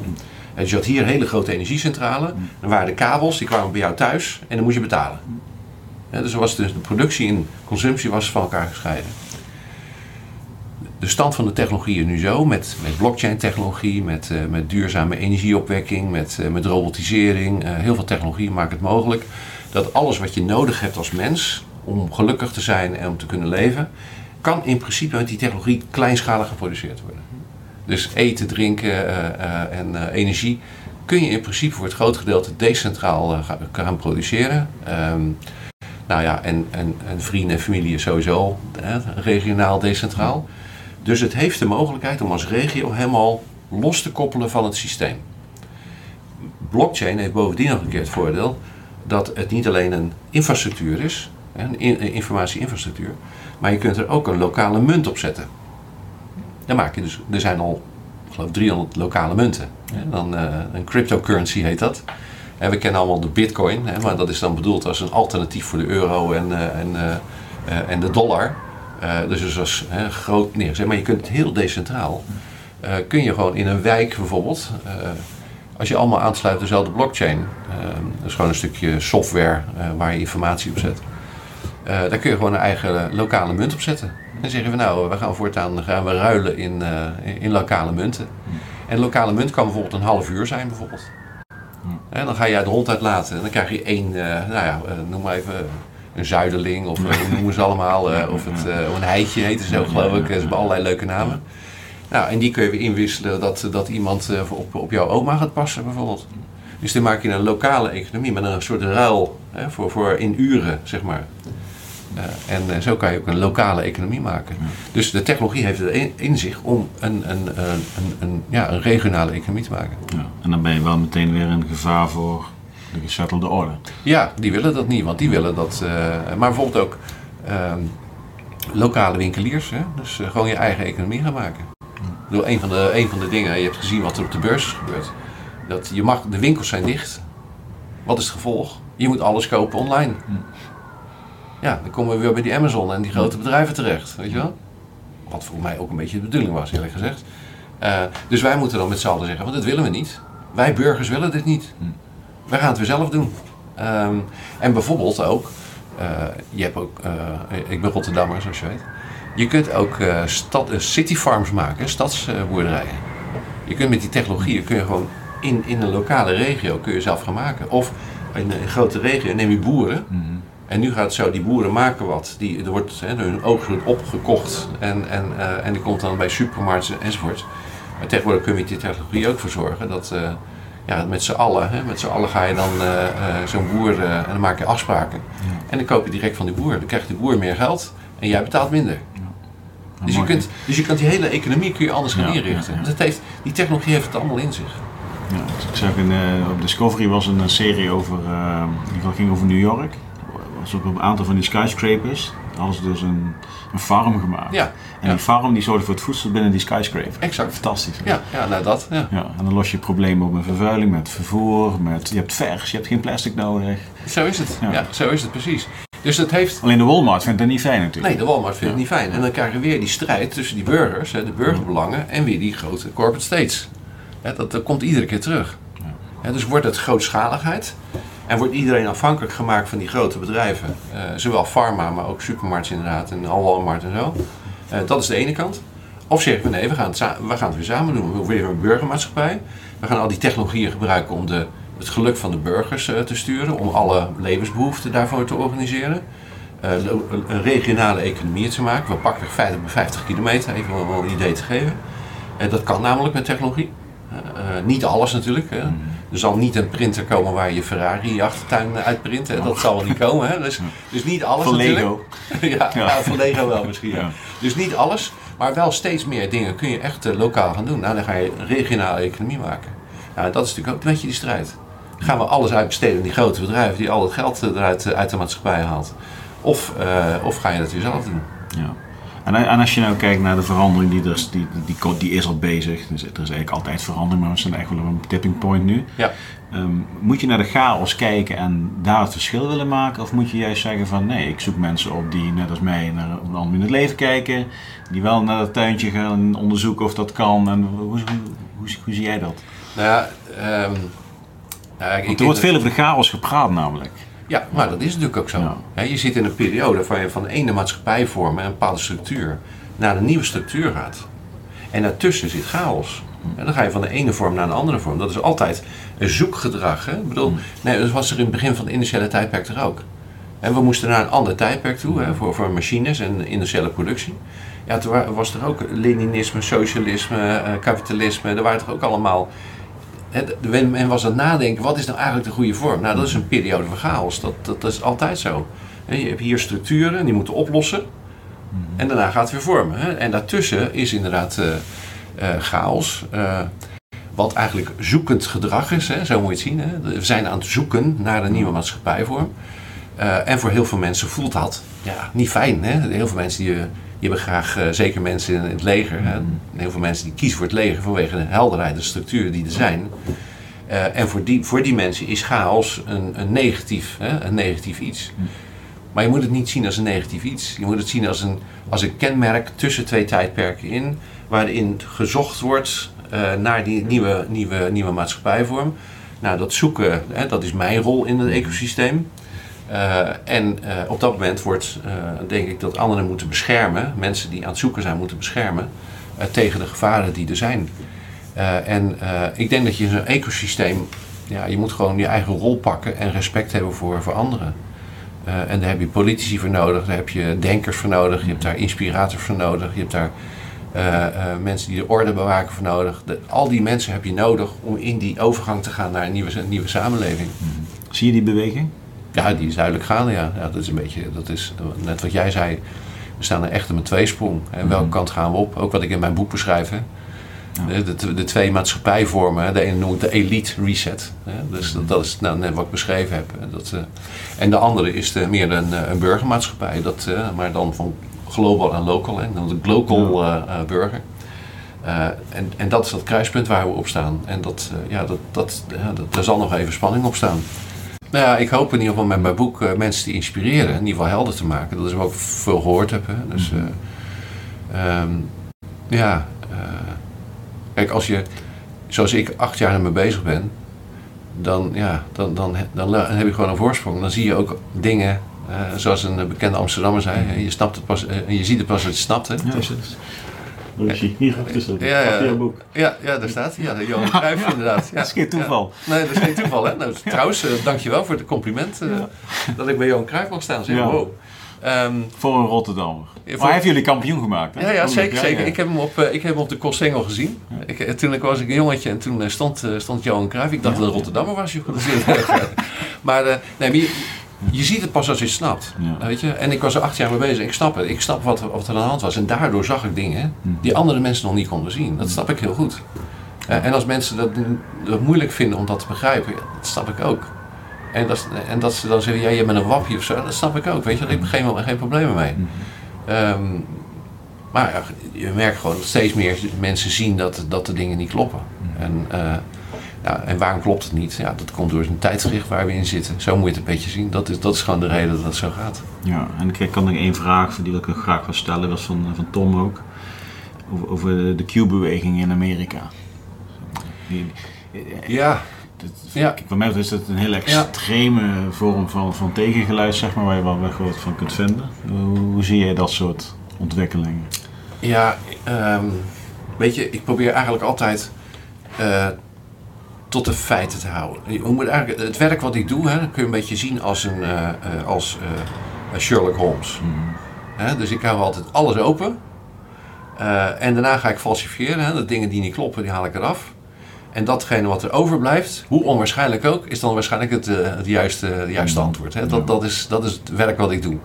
En dus je had hier een hele grote energiecentrale. Dan waren de kabels, die kwamen bij jou thuis en dan moest je betalen. Dus was dus de productie en consumptie was van elkaar gescheiden. De stand van de technologie nu zo, met, met blockchain-technologie, met, uh, met duurzame energieopwekking, met, met robotisering. heel veel technologie maakt het mogelijk dat alles wat je nodig hebt als mens om gelukkig te zijn en om te kunnen leven, kan in principe met die technologie kleinschalig geproduceerd worden. Dus eten, drinken en energie kun je in principe voor het groot gedeelte decentraal gaan produceren. Nou ja, en, en, en, vrienden en familie sowieso regionaal decentraal. Dus het heeft de mogelijkheid om als regio helemaal los te koppelen van het systeem. Blockchain heeft bovendien nog een keer het voordeel dat het niet alleen een infrastructuur is, een informatieinfrastructuur, maar je kunt er ook een lokale munt op zetten. Dan maak je dus, er zijn al, geloof 300 lokale munten. Dan, uh, een cryptocurrency heet dat. En we kennen allemaal de bitcoin, hè, maar dat is dan bedoeld als een alternatief voor de euro en, uh, en, uh, en de dollar. dus dus als groot neerzet. Maar je kunt het heel decentraal. kun je gewoon in een wijk bijvoorbeeld, als je allemaal aansluit dezelfde blockchain, dat is gewoon een stukje software waar je informatie op zet. Daar kun je gewoon een eigen lokale munt op zetten. En zeggen we nou, we gaan voortaan gaan we ruilen in, in lokale munten. En lokale munt kan bijvoorbeeld een half uur zijn bijvoorbeeld. En dan ga je de hond uitlaten en dan krijg je één, uh, nou ja, noem maar even een zuiderling of hoe noemen ze allemaal. of het, een heitje heet ze ook geloof ik. Ze hebben allerlei leuke namen. Nou, en die kun je weer inwisselen dat, dat iemand op, op jouw oma gaat passen bijvoorbeeld. Dus dan maak je een lokale economie met een soort ruil hè, voor, voor in uren, zeg maar. Uh, en uh, zo kan je ook een lokale economie maken. Ja. Dus de technologie heeft het in, in zich om een, een, een, een, ja, een regionale economie te maken. Ja. En dan ben je wel meteen weer een gevaar voor de gesettelde orde. Ja, die willen dat niet, want die willen dat. Uh, maar bijvoorbeeld ook ehm, lokale winkeliers, hè? dus gewoon je eigen economie gaan maken. Ja. een, van de, een van de dingen, je hebt gezien wat er op de beurs is gebeurd. Dat je mag, de winkels zijn dicht. Wat is het gevolg? Je moet alles kopen online. Ja, dan komen we weer bij die Amazon en die grote bedrijven terecht, weet je wel? Wat voor mij ook een beetje de bedoeling was, eerlijk gezegd. Uh, dus wij moeten dan met z'n allen zeggen, want dat willen we niet. Wij burgers willen dit niet. Hm. Wij gaan het weer zelf doen. Um, en bijvoorbeeld ook, uh, je hebt ook, uh, ik ben Rotterdammer zoals je weet. Je kunt ook stad, city farms maken, stadsboerderijen. je kunt met die technologieën kun je gewoon in, in een lokale regio kun je zelf gaan maken. Of in een grote regio neem je boeren. Hm. En nu gaat zo, die boeren maken wat. Die, er wordt hè, hun oogst opgekocht en, en, uh, en die komt dan bij supermarkten enzovoort. Maar tegenwoordig kun je die technologie ook voor zorgen dat uh, ja, met z'n allen, hè, met z'n allen ga je dan uh, zo'n boer en dan maak je afspraken. Ja. En dan koop je direct van die boer. Dan krijgt die boer meer geld en jij betaalt minder. Ja. Dus, je kunt, dus je kunt die hele economie kun je anders gaan inrichten. Dat heeft, die technologie heeft het allemaal in zich. Ja, dus ik zag in, op Discovery was een serie over, geval ging over New York was op een aantal van die skyscrapers hadden ze dus een, een farm gemaakt. Ja, en die farm die zorgde voor het voedsel binnen die skyscraper. Exact. Fantastisch. Ja, ja nou dat. Ja. ja. en dan los je problemen op met vervuiling, met vervoer, met, je hebt vers, je hebt geen plastic nodig. Zo is het. Ja, zo is het precies. Dus dat heeft... Alleen de Walmart vindt het niet fijn natuurlijk. Nee, de Walmart vindt het niet fijn. En dan krijgen we weer die strijd tussen die burgers, de burgerbelangen, en weer die grote corporate states. Dat, dat komt iedere keer terug. dus wordt het grootschaligheid. En wordt iedereen afhankelijk gemaakt van die grote bedrijven. Uh, zowel pharma, maar ook supermarkten inderdaad en Walmart en zo. Uh, dat is de ene kant. Of zeggen we nee, we gaan het, we gaan het weer samen doen. We hebben weer een burgermaatschappij. We gaan al die technologieën gebruiken om de, het geluk van de burgers uh, te sturen. Om alle levensbehoeften daarvoor te organiseren. een regionale economie te maken. We pakken 50 bij 50 kilometer, even om een idee te geven. dat kan namelijk met technologie. niet alles natuurlijk. Mm. Er zal niet een printer komen waar je Ferrari in je achtertuin uitprint. Hè? Dat zal wel niet komen. Hè? Dus, dus niet alles van. Lego. [laughs] ja, ja. van Lego wel misschien. Ja. Dus niet alles, maar wel steeds meer dingen kun je echt uh, lokaal gaan doen. Nou, dan ga je regionale economie maken. Nou, dat is natuurlijk ook een beetje die strijd. Gaan we alles uitbesteden aan die grote bedrijven die al het geld eruit uit de maatschappij haalt? Of, of ga je dat weer zelf doen? Ja. En, en, als je nou kijkt naar de verandering die er is, die, die, die, is al bezig. Dus er is eigenlijk altijd verandering, maar we zijn echt wel op een tipping point nu. Ja. Ehm, moet je naar de chaos kijken en daar het verschil willen maken? Of moet je juist zeggen van nee, ik zoek mensen op die net als mij naar een ander in het leven kijken. Die wel naar het tuintje gaan onderzoeken of dat kan. En hoe, hoe, hoe, hoe zie jij dat? Nou ja, um, nou, er wordt veel over de chaos gepraat namelijk. Ja, maar dat is natuurlijk ook zo. je zit in een periode waar je van de ene maatschappijvorm en een bepaalde structuur naar een nieuwe structuur gaat. En daartussen zit chaos. En dan ga je van de ene vorm naar een andere vorm. Dat is altijd een zoekgedrag. Hè? Ik bedoel, nee, dat was er in het begin van het initiële tijdperk er ook. En we moesten naar een ander tijdperk toe, hè, voor, voor machines en industriële productie. Ja, toen was er ook Leninisme, socialisme, eh, kapitalisme. Er waren toch ook allemaal men was aan het nadenken, wat is nou eigenlijk de goede vorm? Nou, dat is een periode van chaos. Dat, dat, is altijd zo. Je hebt hier structuren, die moeten oplossen. En daarna gaat het weer vormen. En daartussen is inderdaad uh, uh, chaos. Uh, wat eigenlijk zoekend gedrag is, zo moet je het zien. We zijn aan het zoeken naar een nieuwe maatschappijvorm. en voor heel veel mensen voelt dat ja, niet fijn. Hè? Heel veel mensen die die hebben graag, uh, zeker mensen in het leger, hè, mm-hmm. heel veel mensen die kiezen voor het leger vanwege de helderheid, de structuren die er zijn. Uh, en voor die, voor die mensen is chaos een, een, negatief, hè, een negatief iets. Mm. Maar je moet het niet zien als een negatief iets. Je moet het zien als een, als een kenmerk tussen twee tijdperken in, waarin gezocht wordt uh, naar die nieuwe, nieuwe, nieuwe maatschappijvorm. Nou, dat zoeken, hè, dat is mijn rol in het ecosysteem. Uh, en uh, op dat moment wordt, uh, denk ik, dat anderen moeten beschermen, mensen die aan het zoeken zijn, moeten beschermen tegen de gevaren die er zijn. en ik denk dat je in zo'n ecosysteem, ja, je moet gewoon je eigen rol pakken en respect hebben voor, voor anderen. en daar heb je politici voor nodig, daar heb je denkers voor nodig, je hebt daar inspirators voor nodig, je hebt daar mensen die de orde bewaken voor nodig. Al die mensen heb je nodig om in die overgang te gaan naar een nieuwe, een nieuwe samenleving. Zie je die beweging? Ja, die is duidelijk gaande, ja. ja. Dat is een beetje, dat is net wat jij zei. We staan er echt op een tweesprong. En welke mhm. kant gaan we op? Ook wat ik in mijn boek beschrijf. Hè. De, de, de, twee maatschappijvormen. De ene noem ik de elite reset. Hè. Dus dat, dat, is nou, net wat ik beschreven heb. Dat, uh, en de andere is de, meer een, eh, een burgermaatschappij. Dat, uh, maar dan van global en local. Hè. Dan de local uh, burger. en, en dat is dat kruispunt waar we op staan. En dat, ja, dat, dat, dat, daar zal nog even spanning op staan. Nou ja, ik hoop in ieder geval met mijn boek uh, mensen te inspireren, in ieder geval helder te maken. Dat is wat ik veel gehoord heb. Hè. Dus uh, um, ja, uh, kijk, als je, zoals ik, acht jaar ermee bezig ben, dan, ja, dan, dan, dan, dan heb je gewoon een voorsprong. Dan zie je ook dingen, zoals een bekende Amsterdammer zei, je, snapt het pas, je ziet het pas als je het snapt. Hè. Ja, hier achter ja, ja. boek. Ja, ja, daar staat hij. Ja, Johan Cruijff inderdaad. Ja. [laughs] dat is geen toeval. Nee, dat is geen toeval. Hè? Nou, trouwens, uh, dankjewel voor het compliment uh, dat ik bij Johan Cruijff mag staan. Zeg, wow. Um, voor een Rotterdammer. maar hij heeft jullie kampioen gemaakt. Hè? Ja, ja, zeker. zeker. Ik, heb hem op, uh, ik heb hem op de Koolsingel gezien. Ik, toen was ik een jongetje en toen stond, stond Johan Cruijff. Ik dacht dat een Rotterdammer was. Je [laughs] maar, nee, maar je ziet het pas als je het snapt. Weet je? En ik was er acht jaar mee bezig. Ik snap het. Ik snap wat, wat er aan de hand was. En daardoor zag ik dingen die andere mensen nog niet konden zien. Dat snap ik heel goed. Uh, en als mensen dat, dat, moeilijk vinden om dat te begrijpen, dat snap ik ook. En dat, en dat ze dan zeggen, ja, je bent een wappie of zo, dat snap ik ook. Weet je, daar heb ik geen, geen problemen mee. Um, maar ja, je merkt gewoon dat steeds meer mensen zien dat, dat de dingen niet kloppen. En uh, ja, en waarom klopt het niet? Ja, dat komt door een tijdschrift waar we in zitten. Zo moet je het een beetje zien. Dat is, dat is gewoon de reden dat het zo gaat. Ja, en ik kan nog één vraag die ik graag wil stellen. was van, van Tom ook. Over, over de Q-beweging in Amerika. ja. ja. Voor mij is het een hele extreme vorm van, van tegengeluid, zeg maar, waar je wel wat van kunt vinden. Hoe, hoe, zie jij dat soort ontwikkelingen? Ja, um, weet je, ik probeer eigenlijk altijd uh, tot de feiten te houden. Je moet eigenlijk, het werk wat ik doe, hè, kun je een beetje zien als, een, uh, uh, als uh, Sherlock Holmes. Mm. dus ik hou altijd alles open. en daarna ga ik falsifiëren. Hè, de dingen die niet kloppen, die haal ik eraf. En datgene wat er overblijft, hoe onwaarschijnlijk ook, is dan waarschijnlijk het, het juiste, het juiste antwoord. Hè. Dat, dat, is, dat is het werk wat ik doe.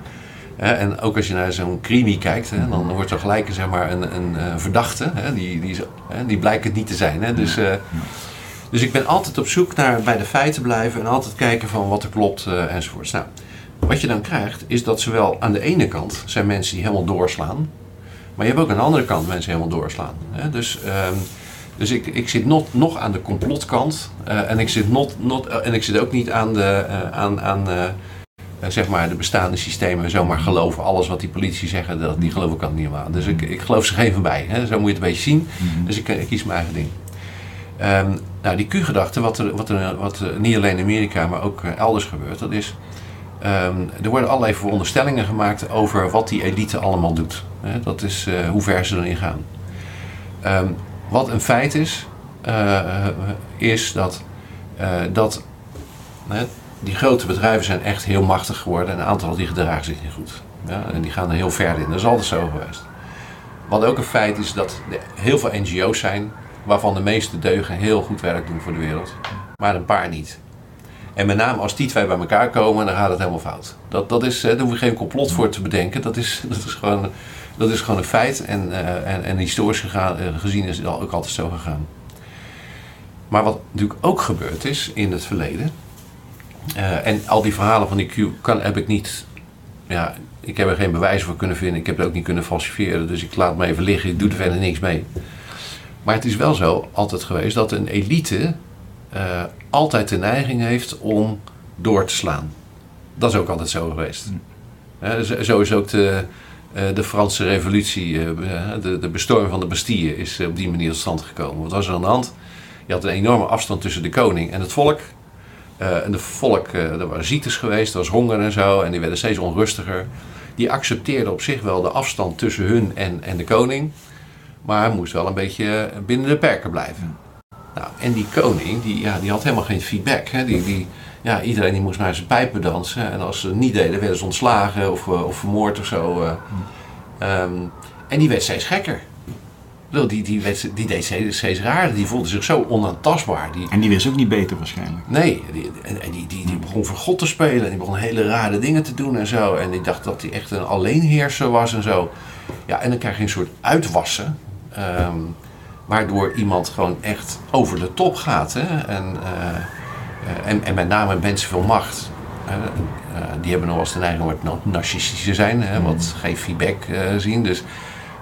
en ook als je naar zo'n crimi kijkt, hè, dan wordt er gelijk zeg maar, een, een, verdachte, hè, die, die, die blijkt het niet te zijn. Hè. Dus, Dus ik ben altijd op zoek naar bij de feiten blijven en altijd kijken van wat er klopt uh, enzovoorts. Nou, wat je dan krijgt is dat zowel aan de ene kant zijn mensen die helemaal doorslaan, maar je hebt ook aan de andere kant mensen helemaal doorslaan. Hè? Dus, um, dus ik, ik zit not, nog aan de complotkant uh, en, ik zit not, not, uh, en ik zit ook niet aan de, aan, aan zeg maar de bestaande systemen zomaar geloven. Alles wat die politici zeggen, dat, die geloof ik niet aan. Dus ik, ik geloof ze geen van bij. Hè? Zo moet je het een beetje zien. Dus ik, ik kies mijn eigen ding. Um, nou, die Q-gedachte, wat, er, wat, er, wat niet alleen in Amerika, maar ook elders gebeurt, dat is. Um, er worden allerlei veronderstellingen gemaakt over wat die elite allemaal doet. Dat is uh, hoe ver ze erin gaan. Um, wat een feit is, uh, is dat, dat die grote bedrijven zijn echt heel machtig geworden en een aantal die gedragen zich niet goed. Ja? En die gaan er heel ver in. Dat is altijd zo geweest. Wat ook een feit is dat er heel veel NGO's zijn waarvan de meeste deugen heel goed werk doen voor de wereld, maar een paar niet. En met name als die twee bij elkaar komen, dan gaat het helemaal fout. Dat, dat is, daar hoef je geen complot voor te bedenken. Dat is, [laughs] dat is, gewoon, dat is gewoon een feit. En, uh, en, en historisch gegaan, uh, gezien is het ook altijd zo gegaan. Maar wat natuurlijk ook gebeurd is in het verleden. En al die verhalen van die Q kan, heb ik niet. Ja, ik heb er geen bewijs voor kunnen vinden. Ik heb het ook niet kunnen falsifiëren. Dus ik laat me even liggen. Ik doe er verder niks mee. Maar het is wel zo altijd geweest dat een elite uh, altijd de neiging heeft om door te slaan. Dat is ook altijd zo geweest. Uh, zo is ook de, uh, de Franse revolutie, de, de bestorming van de Bastille, is op die manier tot stand gekomen. Wat was er aan de hand? Je had een enorme afstand tussen de koning en het volk. en de volk, er waren ziektes geweest, er was honger en zo, en die werden steeds onrustiger. Die accepteerden op zich wel de afstand tussen hun en, en de koning. Maar hij moest wel een beetje binnen de perken blijven. Nou, en die koning, die, ja, die had helemaal geen feedback. Hè. Die, die, ja, iedereen die moest naar zijn pijpen dansen. En als ze niet deden, werden ze ontslagen of, of vermoord of zo. Uh. Um, en die werd steeds gekker. Die, die, werd, die deed steeds, steeds raar. Die voelde zich zo onaantastbaar. Die, en die wist ook niet beter waarschijnlijk. Nee, die, en, die, die, die begon voor God te spelen. En die begon hele rare dingen te doen en zo. En ik dacht dat hij echt een alleenheerser was en zo. Ja, en dan krijg je een soort uitwassen. Um, waardoor iemand gewoon echt over de top gaat. Hè? En, uh, en, en met name mensen veel macht. Uh, die hebben nog wel eens de neiging om narcistisch te zijn, hè? wat geen feedback zien. Dus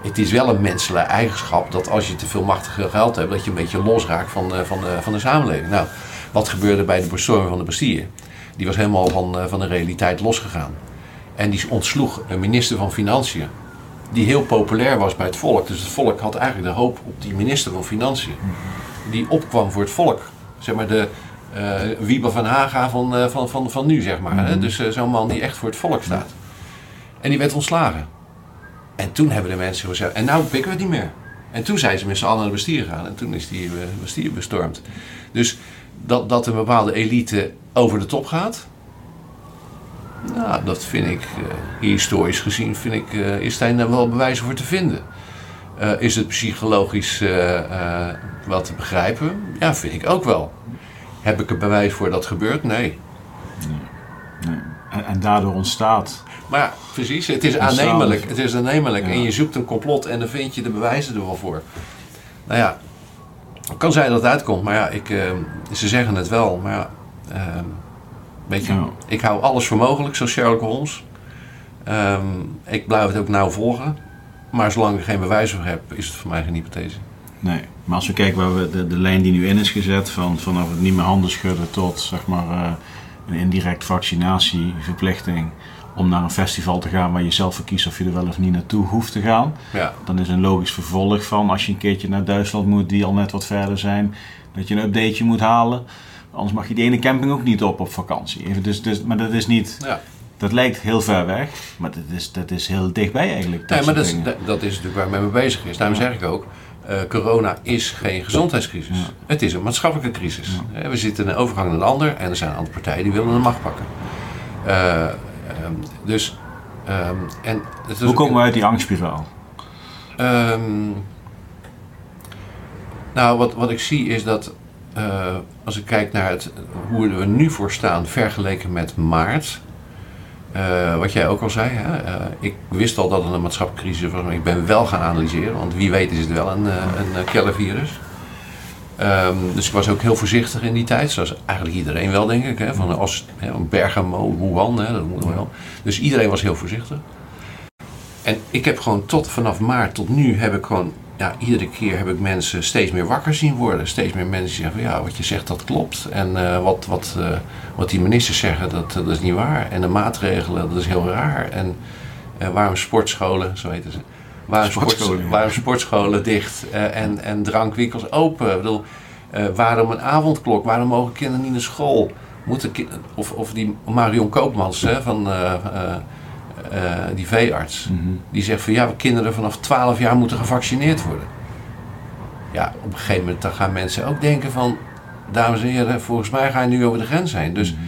het is wel een menselijke eigenschap dat als je te veel machtige geld hebt, dat je een beetje losraakt van, van, de, van de samenleving. Nou, wat gebeurde bij de bestorming van de Bastille? Die was helemaal van, van de realiteit losgegaan. En die ontsloeg een minister van Financiën die heel populair was bij het volk. Dus het volk had eigenlijk de hoop op die minister van Financiën. Die opkwam voor het volk. Zeg maar de uh, Wiebe van Haga van, uh, van, van, van nu, zeg maar. Hè? Dus uh, zo'n man die echt voor het volk staat. En die werd ontslagen. En toen hebben de mensen gezegd, en nou pikken we het niet meer. En toen zijn ze met z'n allen naar de bestier gegaan. En toen is die bestier bestormd. Dus dat, dat een bepaalde elite over de top gaat, nou, dat vind ik, uh, historisch gezien, vind ik, uh, is daar wel bewijzen voor te vinden. Uh, is het psychologisch wat te begrijpen? Ja, vind ik ook wel. Heb ik er bewijs voor dat gebeurt? Nee. nee. nee. En, en, daardoor ontstaat. Maar ja, precies, het is aannemelijk. Het is aannemelijk. Ja. En je zoekt een complot en dan vind je de bewijzen er wel voor. Nou ja, kan zijn dat het uitkomt, maar ja, ik, ze zeggen het wel. Maar ja, ehm, Weet je, ja. ik hou alles voor mogelijk, zoals Sherlock Holmes. Um, ik blijf het ook nauw volgen. Maar zolang ik geen bewijs voor heb, is het voor mij geen hypothese. Nee, maar als we kijken waar we de, de lijn die nu in is gezet, van, vanaf het niet meer handen schudden tot zeg maar, uh, een indirect vaccinatieverplichting om naar een festival te gaan waar je zelf voor kiest of je er wel of niet naartoe hoeft te gaan. Ja. Dan is een logisch vervolg van als je een keertje naar Duitsland moet, die al net wat verder zijn, dat je een updateje moet halen. Anders mag je die ene camping ook niet op op vakantie. Even, dus, dus, maar dat is niet. Ja. Dat lijkt heel ver weg, maar dat is, dat is heel dichtbij eigenlijk. Nee, maar dat is, dat is natuurlijk waar men mee bezig is. Daarom zeg ik ook, uh, corona is geen gezondheidscrisis. Ja. Het is een maatschappelijke crisis. Ja. We zitten in een overgang naar een ander en er zijn andere partijen die willen de macht pakken. Uh, um, dus, um, en het Hoe komen we uit die angstspiraal? Um, nou, wat, wat ik zie is dat uh, als ik kijk naar het, hoe we er nu voor staan vergeleken met maart. Uh, wat jij ook al zei, hè? Uh, ik wist al dat het een maatschappelijke crisis was, maar ik ben wel gaan analyseren, want wie weet is het wel een, een killer virus. Ehm, dus ik was ook heel voorzichtig in die tijd, zoals eigenlijk iedereen wel, denk ik. Hè? Van als hè, Bergamo, Wuhan, hè, dat moet wel. Dus iedereen was heel voorzichtig. En ik heb gewoon tot vanaf maart tot nu heb ik gewoon, ja, iedere keer heb ik mensen steeds meer wakker zien worden. Steeds meer mensen zeggen van ja, wat je zegt dat klopt. En eh, wat, wat, eh, wat die ministers zeggen, dat, dat is niet waar. En de maatregelen, dat is heel raar. En uh, waarom sportscholen, zo heten ze. Waarom sportscholen, sport, waarom sportscholen dicht en, en drankwinkels open? Ik bedoel, waarom een avondklok? Waarom mogen kinderen niet naar school? Moeten of, of die Marion Koopmans hè, van uh, die veearts, mhm. die zegt van ja, kinderen vanaf 12 jaar moeten gevaccineerd worden. Ja, op een gegeven moment dan gaan mensen ook denken van, dames en heren, volgens mij ga je nu over de grens heen. Dus mhm.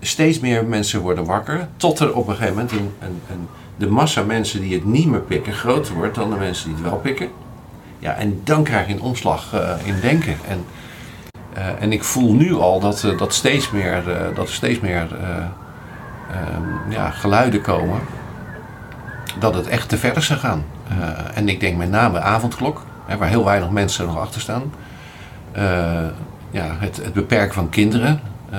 steeds meer mensen worden wakker, tot er op een gegeven moment een, een, een, de massa mensen die het niet meer pikken groter wordt dan de mensen die het wel pikken. Ja, en dan krijg je een omslag uh, in denken. En, uh, en ik voel nu al dat, dat steeds meer, dat er steeds meer Ehm, ja, geluiden komen dat het echt te ver zou gaan. Uh, en ik denk met name avondklok, hè, waar heel weinig mensen nog achter staan. Uh, ja, het, het, beperken van kinderen, uh,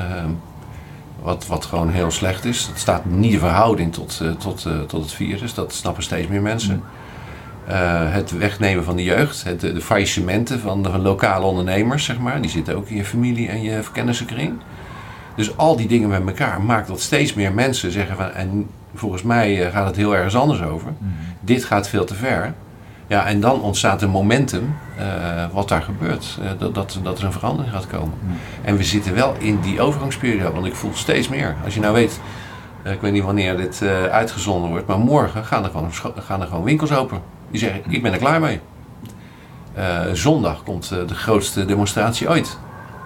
wat, wat gewoon heel slecht is. Dat staat niet in verhouding tot, uh, tot, tot het virus, dat snappen steeds meer mensen. Mm. het wegnemen van de jeugd, het, de faillissementen van de van lokale ondernemers, zeg maar, die zitten ook in je familie en je kennissenkring. Dus al die dingen met elkaar maakt dat steeds meer mensen zeggen van, en volgens mij eh, gaat het heel ergens anders over. Mhm. Dit gaat veel te ver. Ja, en dan ontstaat een momentum uh, wat daar gebeurt. Uh, dat, dat, dat er een verandering gaat komen. Mhm. En we zitten wel in die overgangsperiode, want ik voel steeds meer. Als je nou weet, uh, ik weet niet wanneer dit uitgezonden wordt, maar morgen gaan er, gewoon, gaan er gewoon winkels open. Die zeggen, ik ben er klaar mee. zondag komt de grootste demonstratie ooit.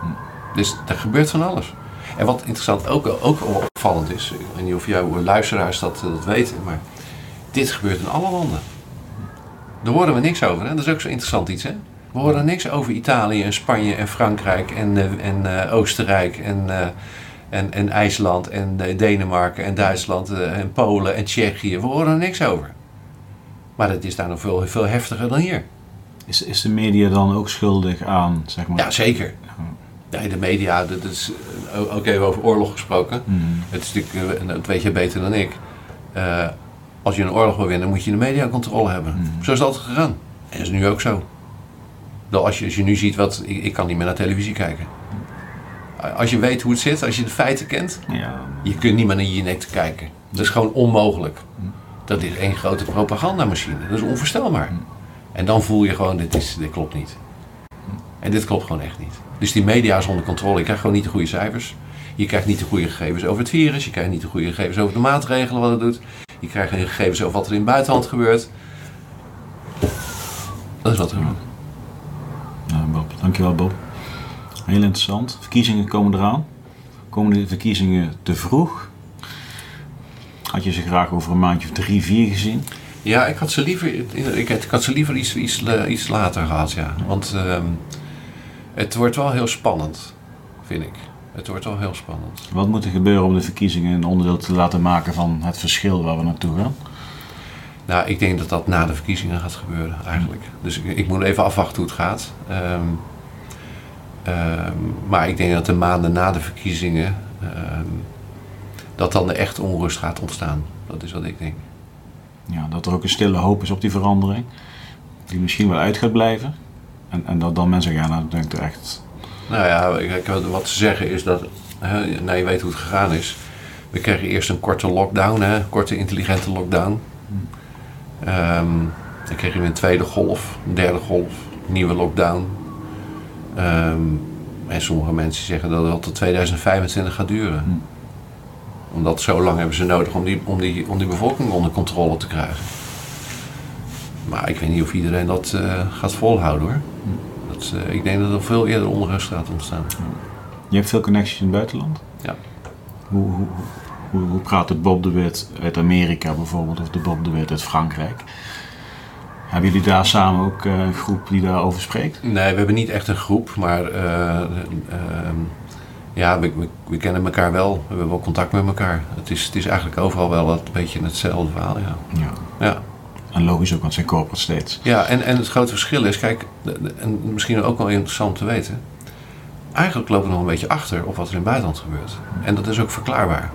Mhm. Dus er gebeurt van alles. En wat interessant ook, ook opvallend is, ik weet niet of jouw luisteraars dat, dat weten, maar dit gebeurt in alle landen. Daar horen we niks over. Hè? Dat is ook zo interessant iets. Hè? We horen niks over Italië en Spanje en Frankrijk en, uh, en uh, Oostenrijk en, uh, en, en IJsland en Denemarken en Duitsland en Polen en Tsjechië. We horen er niks over. Maar het is daar nog veel, veel heftiger dan hier. Is, is de media dan ook schuldig aan, zeg maar? Ja, zeker. Ja, de media, dat is eh, ook even over oorlog gesproken. Mhm. Het is natuurlijk, eh, dat weet je beter dan ik. Uh, als je een oorlog wil winnen, moet je de mediacontrole hebben. Mm. Zo is het altijd gegaan. En dat is nu ook zo. Als je, als je nu ziet wat. Ik, ik kan niet meer naar televisie kijken. Als je weet hoe het zit, als je de feiten kent, ja. je kunt niet meer naar je nek kijken. Dat is gewoon onmogelijk. Mhm. Dat is één grote propagandamachine. Dat is onvoorstelbaar. Mhm. En dan voel je gewoon, dit, is, dit klopt niet. En dit klopt gewoon echt niet. Dus die media is onder controle. Je krijgt gewoon niet de goede cijfers. Je krijgt niet de goede gegevens over het virus. Je krijgt niet de goede gegevens over de maatregelen, wat het doet. Je krijgt geen gegevens over wat er in het buitenland gebeurt. Dat is wat er gebeurt. Ja, Bob. Dankjewel, Bob. Heel interessant. Verkiezingen komen eraan. Komen de verkiezingen te vroeg? Had je ze graag over een maandje of drie, vier gezien? Ja, ik had ze liever, ik, had ze liever iets, iets, iets later gehad, ja. Want uh, het wordt wel heel spannend, vind ik. Het wordt wel heel spannend. Wat moet er gebeuren om de verkiezingen een onderdeel te laten maken van het verschil waar we naartoe gaan? Nou, ik denk dat dat na de verkiezingen gaat gebeuren, eigenlijk. Dus ik, ik moet even afwachten hoe het gaat. Um, um, maar ik denk dat de maanden na de verkiezingen... Um, dat dan de echte onrust gaat ontstaan. Dat is wat ik denk. Ja, dat er ook een stille hoop is op die verandering. Die misschien wel uit gaat blijven. En, en dat dan mensen gaan, nou, denk ik echt. Nou ja, wat ze zeggen is dat, hè, nou je weet hoe het gegaan is. We kregen eerst een korte lockdown, hè, korte intelligente lockdown. Um, dan kregen we een tweede golf, een derde golf, nieuwe lockdown. Um, en sommige mensen zeggen dat het tot 2025 gaat duren. Hm. Omdat zo lang hebben ze nodig om die, om, die, om die bevolking onder controle te krijgen. Maar ik weet niet of iedereen dat uh, gaat volhouden hoor. Dat, uh, ik denk dat er veel eerder onrust gaat ontstaan. Je hebt veel connecties in het buitenland? Ja. Hoe, hoe, hoe, hoe praat het Bob de Wit uit Amerika bijvoorbeeld, of de Bob de Wit uit Frankrijk? Hebben jullie daar samen ook uh, een groep die daarover spreekt? Nee, we hebben niet echt een groep, maar ja, we, we, we, kennen elkaar wel. We hebben wel contact met elkaar. Het is, het is eigenlijk overal wel een beetje hetzelfde verhaal, ja. ja. ja. En logisch ook, want het zijn corporate states. Ja, en, en het grote verschil is, kijk, en misschien ook wel interessant te weten. Eigenlijk lopen we nog een beetje achter op wat er in het buitenland gebeurt. En dat is ook verklaarbaar.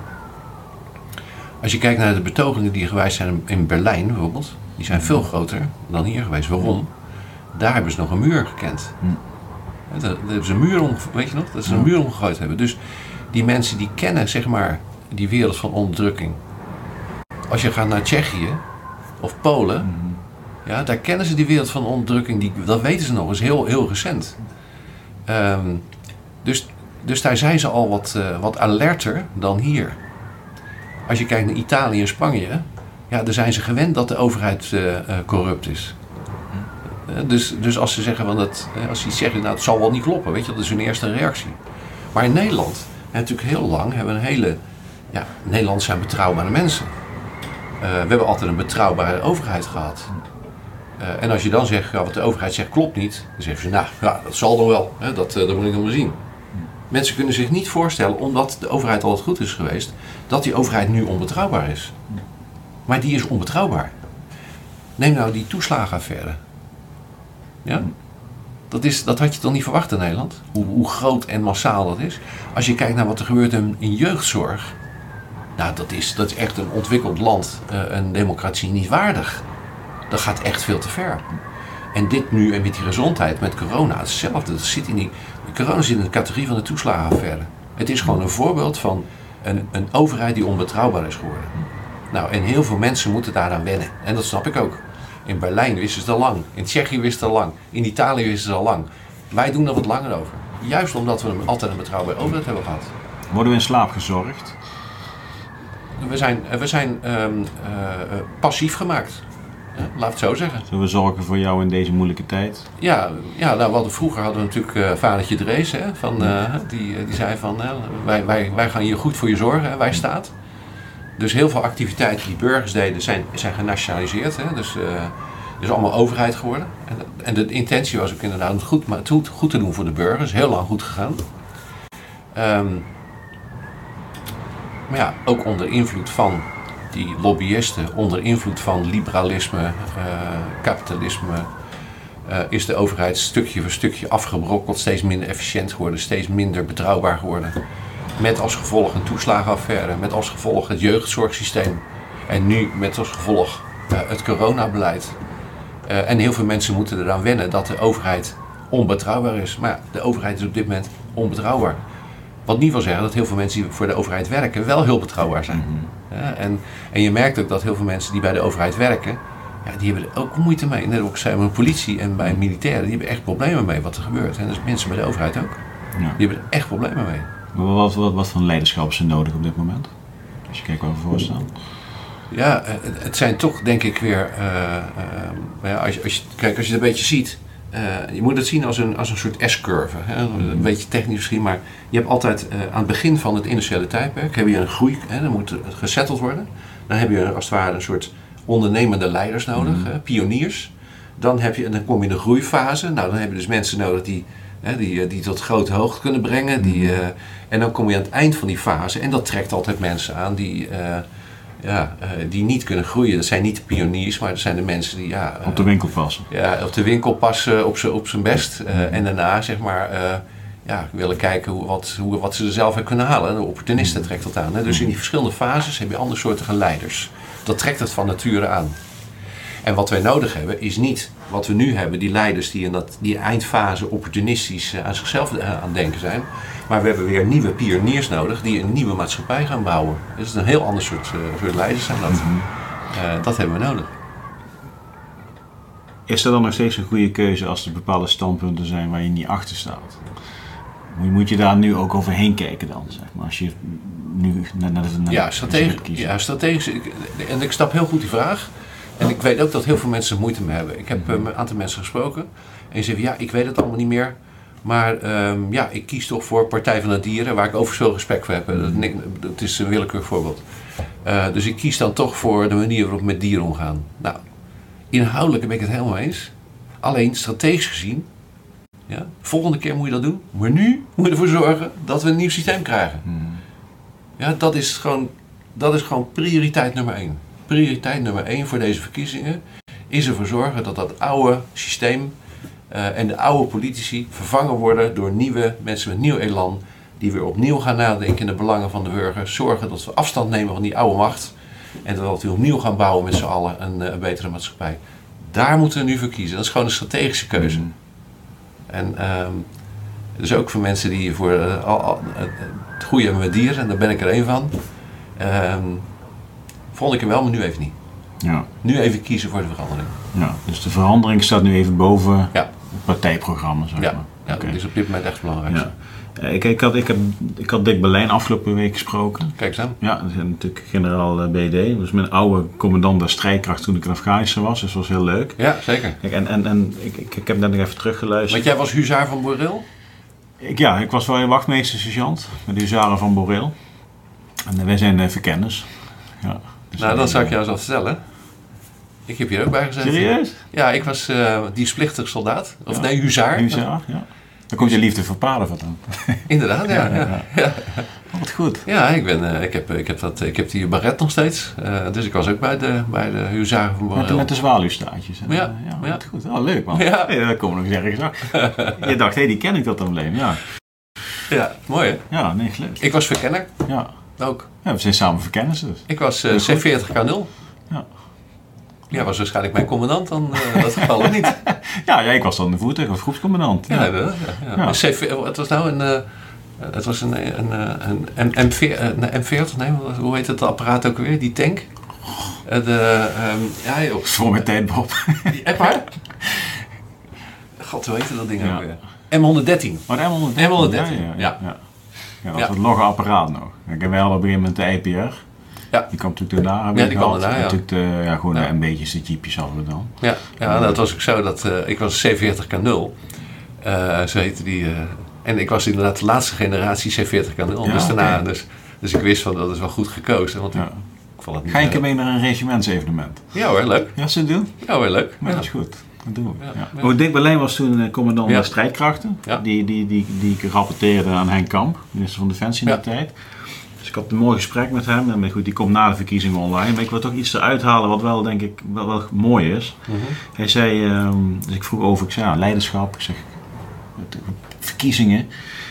Als je kijkt naar de betogingen die geweest zijn in Berlijn bijvoorbeeld, die zijn veel groter dan hier geweest. Waarom? Daar hebben ze nog een muur gekend. Daar hebben ze een muur om, weet je nog? Dat ze een muur omgegooid hebben. Dus die mensen die kennen, zeg maar, die wereld van onderdrukking. Als je gaat naar Tsjechië of Polen, ja, daar kennen ze die wereld van onderdrukking. Die, dat weten ze nog, is heel, heel recent. Ehm, dus, dus daar zijn ze al wat, eh, wat alerter dan hier. Als je kijkt naar Italië en Spanje, ja, daar zijn ze gewend dat de overheid eh, eh, corrupt is. Eh, dus, dus als ze zeggen van dat, als ze iets zeggen, nou het zal wel niet kloppen, weet je, dat is hun eerste reactie. Maar in Nederland, en natuurlijk heel lang, hebben we een hele, ja, Nederland zijn betrouwbare mensen. Eh, we hebben altijd een betrouwbare overheid gehad. Eh, en als je dan zegt, ja, wat de overheid zegt klopt niet, dan zeggen ze, nou, ja, dat zal dan wel, hè, dat, eh, dat moet ik dan maar zien. Mensen kunnen zich niet voorstellen, omdat de overheid altijd goed is geweest, dat die overheid nu onbetrouwbaar is. Maar die is onbetrouwbaar. Neem nou die toeslagenaffaire. Ja? Dat, is, dat had je toch niet verwacht in Nederland? Hoe, hoe groot en massaal dat is. Als je kijkt naar wat er gebeurt in jeugdzorg. Nou, dat is, dat is echt een ontwikkeld land, eh, een democratie niet waardig. Dat gaat echt veel te ver. En dit nu en met die gezondheid, met corona, hetzelfde. Dat zit corona zit in de categorie van de toeslagenaffaire. Het is gewoon een voorbeeld van een, een overheid die onbetrouwbaar is geworden. Nou, en heel veel mensen moeten daaraan wennen. En dat snap ik ook. In Berlijn wisten ze al lang. In Tsjechië wisten ze al lang. In Italië wisten ze al lang. Wij doen er wat langer over. Juist omdat we altijd een betrouwbare overheid hebben gehad. Worden we in slaap gezorgd? We zijn, we zijn ehm, eh, eh, passief gemaakt. Laat het zo zeggen. Zullen we zorgen voor jou in deze moeilijke tijd? Ja, ja nou, we hadden, vroeger hadden we natuurlijk eh vadertje Drees. Hè, van, eh, die, die zei van, eh, wij, wij, wij gaan hier goed voor je zorgen, hè, wij staat. Dus heel veel activiteiten die burgers deden zijn, zijn genationaliseerd. Hè, dus, eh dus allemaal overheid geworden. En, en de intentie was ook inderdaad om het goed, maar het goed, goed te doen voor de burgers. Heel lang goed gegaan. Ehm, maar ja, ook onder invloed van die lobbyisten, onder invloed van liberalisme, eh, kapitalisme, eh, is de overheid stukje voor stukje afgebrokkeld, steeds minder efficiënt geworden, steeds minder betrouwbaar geworden. Met als gevolg een toeslagenaffaire, met als gevolg het jeugdzorgsysteem en nu met als gevolg eh, het coronabeleid. Eh, en heel veel mensen moeten eraan wennen dat de overheid onbetrouwbaar is. Maar ja, de overheid is op dit moment onbetrouwbaar. Wat niet wil zeggen dat heel veel mensen die voor de overheid werken wel heel betrouwbaar zijn. Ja, en, en je merkt ook dat heel veel mensen die bij de overheid werken, ja, die hebben er ook moeite mee. Net ook zijn bij de politie en bij militairen, die hebben echt problemen mee wat er gebeurt. En is mensen bij de overheid ook. Ja. Die hebben er echt problemen mee. Maar wat, wat, wat voor leiderschap is er nodig op dit moment? Als je kijkt waar we voor staan. Ja, het, zijn toch denk ik weer. eh, eh, als, je, als, je, kijk, als je het een beetje ziet. Eh, je moet het zien als een, als een soort S-curve. hè. Een beetje technisch misschien, maar je hebt altijd eh, aan het begin van het industriële tijdperk heb je een groei, hè, dan moet het gesetteld worden. Dan heb je als het ware een soort ondernemende leiders nodig, hè, pioniers. Dan, heb je, dan kom je in de groeifase. Nou, dan heb je dus mensen nodig die, hè, die, eh, die tot grote hoogte kunnen brengen. Die, eh, en dan kom je aan het eind van die fase. En dat trekt altijd mensen aan die, ja, eh, die niet kunnen groeien. Dat zijn niet de pioniers, maar dat zijn de mensen die ja, eh, Op de winkel passen. ja, op de winkel passen op zijn op zijn best. eh, en daarna zeg maar eh, ja, willen kijken hoe, wat, hoe, wat ze er zelf uit kunnen halen. De opportunisten trekt dat aan. Hè? Dus in die verschillende fases heb je andere soorten leiders. Dat trekt het van nature aan. En wat wij nodig hebben is niet wat we nu hebben, die leiders die in dat, die eindfase opportunistisch eh, aan zichzelf eh, aan denken zijn. Maar we hebben weer nieuwe pioniers nodig die een nieuwe maatschappij gaan bouwen. Dus het is een heel ander soort, eh, soort leiders zijn dat. Eh, dat hebben we nodig. Is er dan nog steeds een goede keuze als er bepaalde standpunten zijn waar je niet achter staat? Moet- je daar nu ook overheen kijken dan, zeg maar, als je nu naar, naar Ja, strategisch. Ja, strategisch. Ik- En ik snap heel goed die vraag. En ik weet ook dat heel veel mensen er moeite mee hebben. Ik heb eh, met een aantal mensen gesproken. En die zeggen, ja, ik weet het allemaal niet meer. Maar ehm, ja, ik kies toch voor Partij van de Dieren, waar ik overigens veel respect voor heb. Dat, nik- dat is een willekeurig voorbeeld. Eh, dus ik kies dan toch voor de manier waarop we met dieren omgaan. Nou, inhoudelijk ben ik het helemaal eens. Alleen strategisch gezien, ja, volgende keer moet je dat doen. Maar nu moet je ervoor zorgen dat we een nieuw systeem krijgen. Ja, dat is gewoon, dat is gewoon prioriteit nummer één. Prioriteit nummer één voor deze verkiezingen is ervoor zorgen dat dat oude systeem eh, en de oude politici vervangen worden door nieuwe mensen met nieuw elan. Die weer opnieuw gaan nadenken in de belangen van de burger. Zorgen dat we afstand nemen van die oude macht. En dat we opnieuw gaan bouwen met z'n allen een, eh, een betere maatschappij. Daar moeten we nu voor kiezen. Dat is gewoon een strategische keuze. En ehm, dus ook voor mensen die voor eh, al, al- het goede hebben met dieren, en daar ben ik er één van. ehm, vond ik hem wel, maar nu even niet. Ja. Nu even kiezen voor de verandering. ja. Dus de verandering staat nu even boven Ja, partijprogramma, zeg ja, maar. ja dat is op dit moment echt belangrijk. Ja. Eh, Ik, ik, had, ik, heb, ik had Dick Berlijn afgelopen week gesproken. Kijk eens aan. Ja, dat is natuurlijk generaal eh, BD. Dat mijn oude commandant der strijdkracht toen ik in Afghanistan was. Dus dat was heel leuk. Ja, zeker. Kijk, en en, en ik, ik, ik heb net nog even teruggeluisterd. Want jij was huzaar van Borrel? Ik, ja, ik was wel een wachtmeester sergeant met de huzaren van Boreel. En eh, wij zijn verkenners. Ja, dus Nou, dat zou ik jou eens vertellen. Ik heb hier ook bij gezeten. Serieus? Ja, ik was eh dienstplichtig soldaat. Of Ja. nee, huzaar. Huzaar, ja. Dan komt je liefde voor paarden vandaan. [laughs] Inderdaad, ja. ja, [laughs] ja. Wat goed. Ja, ik, ben, eh, ik, heb, ik, heb dat, ik heb die baret nog steeds. Eh, dus ik was ook bij de, bij de huzaren van Met, met de zwaluwstaartjes. En, Ja, ja, wat goed. Oh, leuk man. Ja. Hey, daar komen we nog eens ergens. Je dacht, hé, die ken ik dat embleem. Ja, Ja, mooi hè? ja nee, leuk. Ik was verkenner Ja. ook. ja, we zijn samen verkenners dus. Ik was eh, Heel goed. C40K0. Ja. Ja, was waarschijnlijk mijn commandant dan in dat geval, of niet? [laughs] Ja, ja, ik was dan de voertuig of groepscommandant. Ja, Ja. ja, ja. CV het was nou een... eh, het was een, een, een, een, M, M40, een M40, nee, hoe heet het apparaat ook weer? Die tank? Eh, de, ehm, ja, joh. Dat voor mijn tijd, Bob. Die Eppa? God, hoe heette dat ding ook weer? M113. Maar de M113. M113, Ja, ja, ja. ja. dat was het logge apparaat nog. En wij hadden op een gegeven moment de IPR. Ja. Die kwam natuurlijk daarna. Ja, die kwam daarna, ja. Natuurlijk de, ja, gewoon Ja. een beetje de jeepjes hadden we dan. Ja, ja dat was ook zo. Dat, eh, ik was C40K0. Eh zo heette die. eh, en ik was inderdaad de laatste generatie C40K0. Ja, dus daarna. Dus, dus ik wist van dat is wel goed gekozen. Want Ja. ik, ik vond het niet. Ga je een eh, keer mee naar een regimentsevenement? Ja hoor, leuk. Ja, ze doen? Ja hoor, leuk. Ja. dat is goed. Dat doen we. Ja. Oh, Dick Berlijn was toen eh, commandant Ja. der strijdkrachten. Ja. Die, die, die, die ik rapporteerde aan Henk Kamp, minister van Defensie in Ja. die tijd. Dus ik had een mooi gesprek met hem. En goed, die komt na de verkiezingen online. Maar ik wil toch iets eruit halen wat wel, denk ik, wel, wel mooi is. Mhm. Hij zei, ehm, dus ik vroeg over, ik zei, ja, leiderschap. Ik zeg, verkiezingen.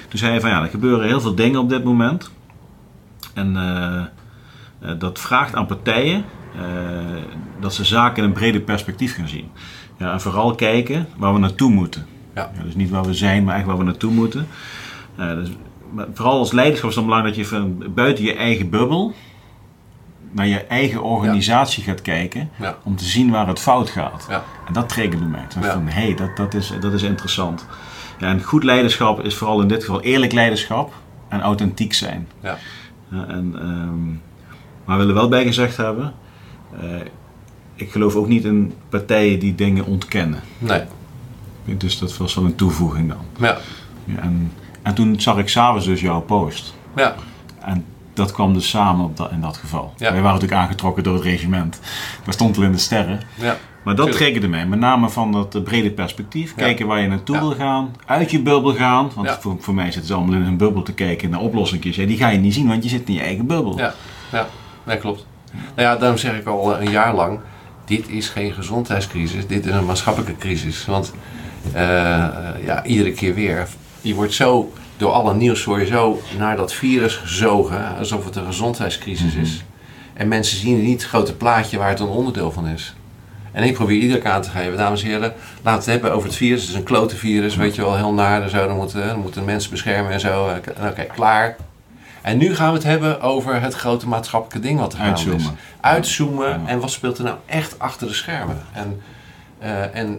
Toen zei hij van, ja, er gebeuren heel veel dingen op dit moment. En eh, eh, dat vraagt aan partijen eh, dat ze zaken in een breder perspectief gaan zien. Ja, en vooral kijken waar we naartoe moeten. Ja. dus niet waar we zijn, maar echt waar we naartoe moeten. Dus, vooral als leiderschap is het belangrijk dat je van buiten je eigen bubbel naar je eigen organisatie gaat kijken Ja. om te zien waar het fout gaat. Ja. En dat triggerde mij. Toen van, hé, hey, dat, dat, is, dat is interessant. Ja, en goed leiderschap is vooral in dit geval eerlijk leiderschap en authentiek zijn. En, ehm, maar we willen wel bij gezegd hebben, eh, ik geloof ook niet in partijen die dingen ontkennen. Nee. Dus dat was wel een toevoeging dan. Ja. Ja, en, en toen zag ik s'avonds dus jouw post. Ja. En dat kwam dus samen op dat, in dat geval. Ja. Wij waren natuurlijk aangetrokken door het regiment. Dat stond al in de sterren. Ja. Maar dat Tuurlijk. triggerde mij. Met name van dat eh, brede perspectief. Ja. Kijken waar je naartoe wil gaan. Uit je bubbel gaan. Want voor, voor mij zitten ze allemaal in een bubbel te kijken naar oplossingjes. Ja, die ga je niet zien, want je zit in je eigen bubbel. Ja. Ja. Nee, klopt. Nou ja, daarom zeg ik al eh, een jaar lang. Dit is geen gezondheidscrisis, dit is een maatschappelijke crisis. Want eh, ja, iedere keer weer. Je wordt zo, door alle nieuws zo naar dat virus gezogen. Alsof het een gezondheidscrisis is. En mensen zien niet het grote plaatje waar het een onderdeel van is. En ik probeer iedere keer aan te geven, dames en heren, laten we het hebben over het virus. Het is een klote virus, weet je wel, heel naar en zo. Dan moeten, dan moeten mensen beschermen en zo. Eh, Oké, klaar. En nu gaan we het hebben over het grote maatschappelijke ding wat er gaande is. Uitzoomen. Ja. en wat speelt er nou echt achter de schermen. En, eh, en eh,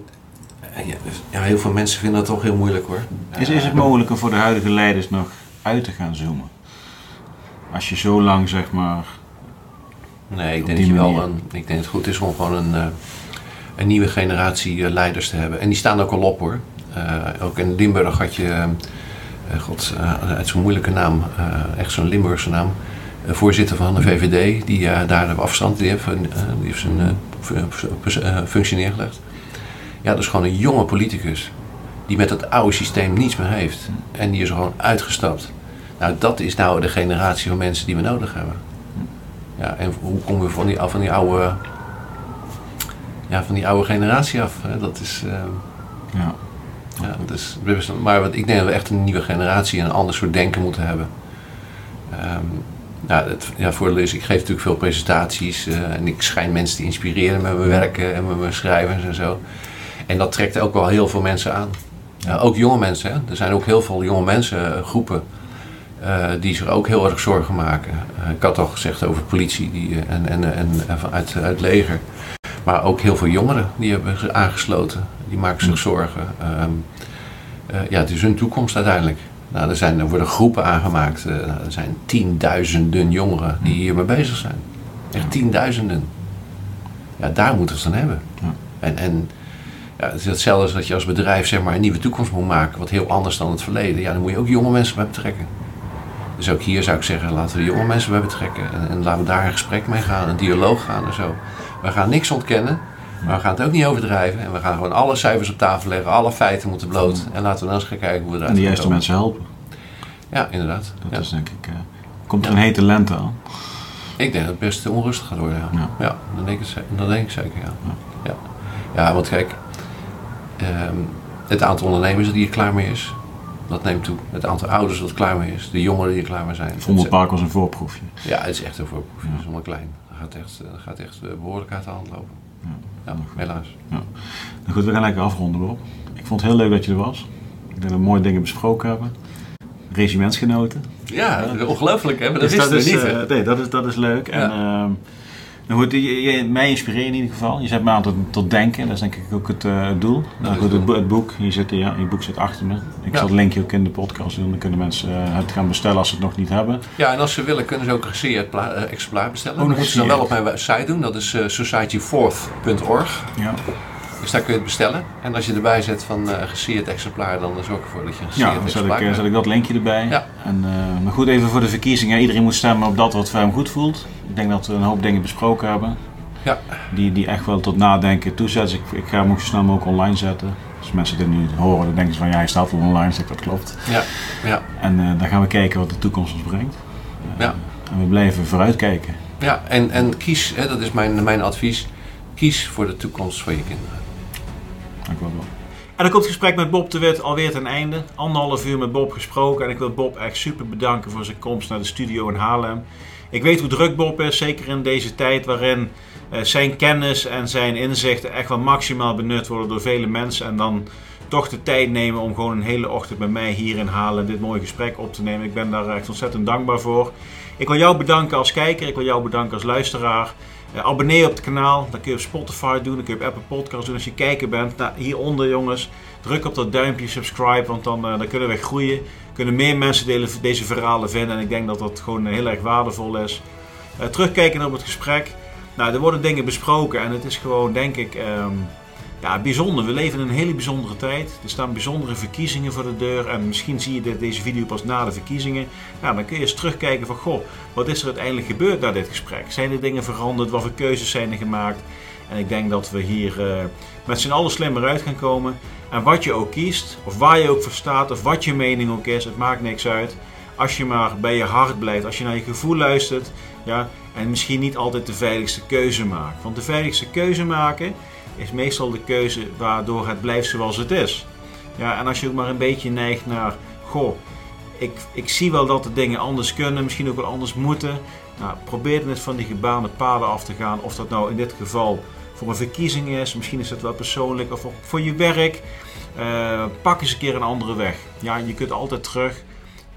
ja, dus, ja, heel veel mensen vinden dat toch heel moeilijk hoor. Is, is het mogelijker voor de huidige leiders nog uit te gaan zoomen? Als je zo lang, zeg maar... Nee, ik denk, dat je wel een, ik denk dat het goed is om gewoon een, eh, een nieuwe generatie eh, leiders te hebben. En die staan ook al op hoor. Eh, ook in Limburg had je, eh, god, eh, uit zo'n moeilijke naam, eh, echt zo'n Limburgse naam. eh, voorzitter van de VVD, die eh, daar op afstand, die heeft, eh, die heeft zijn eh, fu- fu- eh, functie neergelegd. Ja, dat is gewoon een jonge politicus. Die met het oude systeem niets meer heeft. En die is gewoon uitgestapt. Nou, dat is nou de generatie van mensen die we nodig hebben. Ja, en hoe komen we van die, van die oude ja, van die oude generatie af. Hè. Dat is... eh, Ja. Ja, dus, maar wat, ik denk dat we echt een nieuwe generatie en een ander soort denken moeten hebben. Ehm, ja, het ja, voordeel is, ik geef natuurlijk veel presentaties eh, en ik schijn mensen te inspireren met mijn werken en met mijn schrijvers en zo. En dat trekt ook wel heel veel mensen aan. Ja, ook jonge mensen. Hè? Er zijn ook heel veel jonge mensen, eh, groepen, eh, die zich ook heel erg zorgen maken. Eh, ik had al gezegd over politie die, eh, en, en, en, en vanuit uit het leger. Maar ook heel veel jongeren die hebben aangesloten. Die maken zich zorgen. Ehm, eh, ja, het is hun toekomst uiteindelijk. Nou, er, zijn, er worden groepen aangemaakt. eh, nou, er zijn tienduizenden jongeren die hiermee bezig zijn. Echt tienduizenden. Ja, daar moeten we het aan hebben. Ja. En, en ja, het is hetzelfde als dat je als bedrijf zeg maar, een nieuwe toekomst moet maken. Wat heel anders dan het verleden. Ja, dan moet je ook jonge mensen bij betrekken. Dus ook hier zou ik zeggen, laten we jonge mensen bij betrekken. En, en laten we daar een gesprek mee gaan, een dialoog gaan en zo. We gaan niks ontkennen. Maar we gaan het ook niet overdrijven. En we gaan gewoon alle cijfers op tafel leggen. Alle feiten moeten bloot. En laten we dan eens gaan kijken hoe we eruit En de juiste mensen helpen. Ja, inderdaad. Dat Ja. is denk ik... eh, komt er een hete lente aan? Ik denk dat het best onrustig gaat worden. Ja, Ja. dat, denk ik, dat denk ik zeker. Ja, ja. ja want kijk, ehm, het aantal ondernemers die er klaar mee is, dat neemt toe. Het aantal ouders dat klaar mee is, de jongeren die er klaar mee zijn. Vondelpark was een voorproefje. Ja, het is echt een voorproef. Het is helemaal klein. Dat gaat echt, dat gaat echt eh, behoorlijk uit de hand lopen. Ja, helaas. Nou goed, we gaan lekker afronden, Bob. Ik vond het heel leuk dat je er was. Ik denk dat we mooie dingen besproken hebben. Regimentsgenoten. Ja, ongelooflijk hè, maar dat Dus is, niet hè. eh, nee, dat is, dat is leuk. En, ehm, goed, je, je- mij inspireert in ieder geval. Je zet me aan tot, tot denken. Dat is denk ik ook het, eh, doel. Nou, goed, het het, bo- het boek, hier zit, ja, je boek zit achter me. Ik Ja. zal het linkje ook in de podcast doen. Dan kunnen mensen eh, het gaan bestellen als ze het nog niet hebben. Ja, en als ze willen kunnen ze ook een gesigneerd pla- eh, exemplaar bestellen. Oh, dat moeten ze dan wel op mijn site doen. Dat is societyfourth.org. Ja, Dus daar kun je het bestellen. En als je erbij zet van eh gesigneerd exemplaar, dan zorg ik ervoor dat je een ja gesigneerd dan zet ik, exemplaar eh, krijgt. zet ik dat linkje erbij. Ja. En, eh, maar goed, even voor de verkiezingen. Iedereen moet stemmen op dat wat voor hem goed voelt. Ik denk dat we een hoop dingen besproken hebben. Ja. Die, die echt wel tot nadenken toezetten. Dus ik, ik ga hem ook zo snel mogelijk online zetten. Dus mensen dit nu horen, dan denken ze van ja, hij staat wel online. Zeg, dat klopt. Ja, ja, En eh, dan gaan we kijken wat de toekomst ons brengt. Eh, Ja. En we blijven vooruitkijken. ja. En, en kies, hè, dat is mijn, mijn advies, kies voor de toekomst van je kinderen. Dank wel. En dan komt het gesprek met Bob de Wit alweer ten einde. Anderhalf uur met Bob gesproken. En ik wil Bob echt super bedanken voor zijn komst naar de studio in Haarlem. Ik weet hoe druk Bob is, zeker in deze tijd waarin eh, zijn kennis en zijn inzichten echt wel maximaal benut worden door vele mensen. En dan toch de tijd nemen om gewoon een hele ochtend met mij hier in Haarlem dit mooie gesprek op te nemen. Ik ben daar echt ontzettend dankbaar voor. Ik wil jou bedanken als kijker, ik wil jou bedanken als luisteraar. Eh, abonneer op het kanaal, dat kun je op Spotify doen, dat kun je op Apple Podcasts doen als je kijker bent. Nou, hieronder jongens, druk op dat duimpje, subscribe, want dan, eh, dan kunnen we groeien. Kunnen meer mensen delen, deze verhalen vinden en ik denk dat dat gewoon eh, heel erg waardevol is. Terugkijken op het gesprek. Nou, er worden dingen besproken en het is gewoon, denk ik, ehm, ja, bijzonder. We leven in een hele bijzondere tijd. Er staan bijzondere verkiezingen voor de deur. En misschien zie je deze video pas na de verkiezingen. Nou, dan kun je eens terugkijken van, goh, wat is er uiteindelijk gebeurd na dit gesprek? Zijn er dingen veranderd? Wat voor keuzes zijn er gemaakt? En ik denk dat we hier eh, met z'n allen slimmer uit gaan komen. En wat je ook kiest, of waar je ook voor staat, of wat je mening ook is, het maakt niks uit. Als je maar bij je hart blijft, als je naar je gevoel luistert, ja, en misschien niet altijd de veiligste keuze maakt. Want de veiligste keuze maken is meestal de keuze waardoor het blijft zoals het is. Ja, en als je ook maar een beetje neigt naar, goh, ik, ik zie wel dat de dingen anders kunnen, misschien ook wel anders moeten. Nou, probeer eens van die gebaande paden af te gaan. Of dat nou in dit geval voor een verkiezing is, misschien is dat wel persoonlijk of voor je werk. Eh, pak eens een keer een andere weg. Ja, je kunt altijd terug.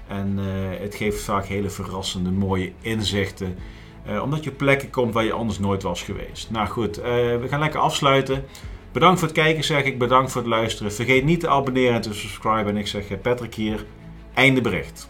En eh, het geeft vaak hele verrassende, mooie inzichten. Eh, omdat je plekken komt waar je anders nooit was geweest. Nou goed, eh, we gaan lekker afsluiten. Bedankt voor het kijken, zeg ik. Bedankt voor het luisteren. Vergeet niet te abonneren en te subscriben. En ik zeg eh, Patrick hier. Einde bericht.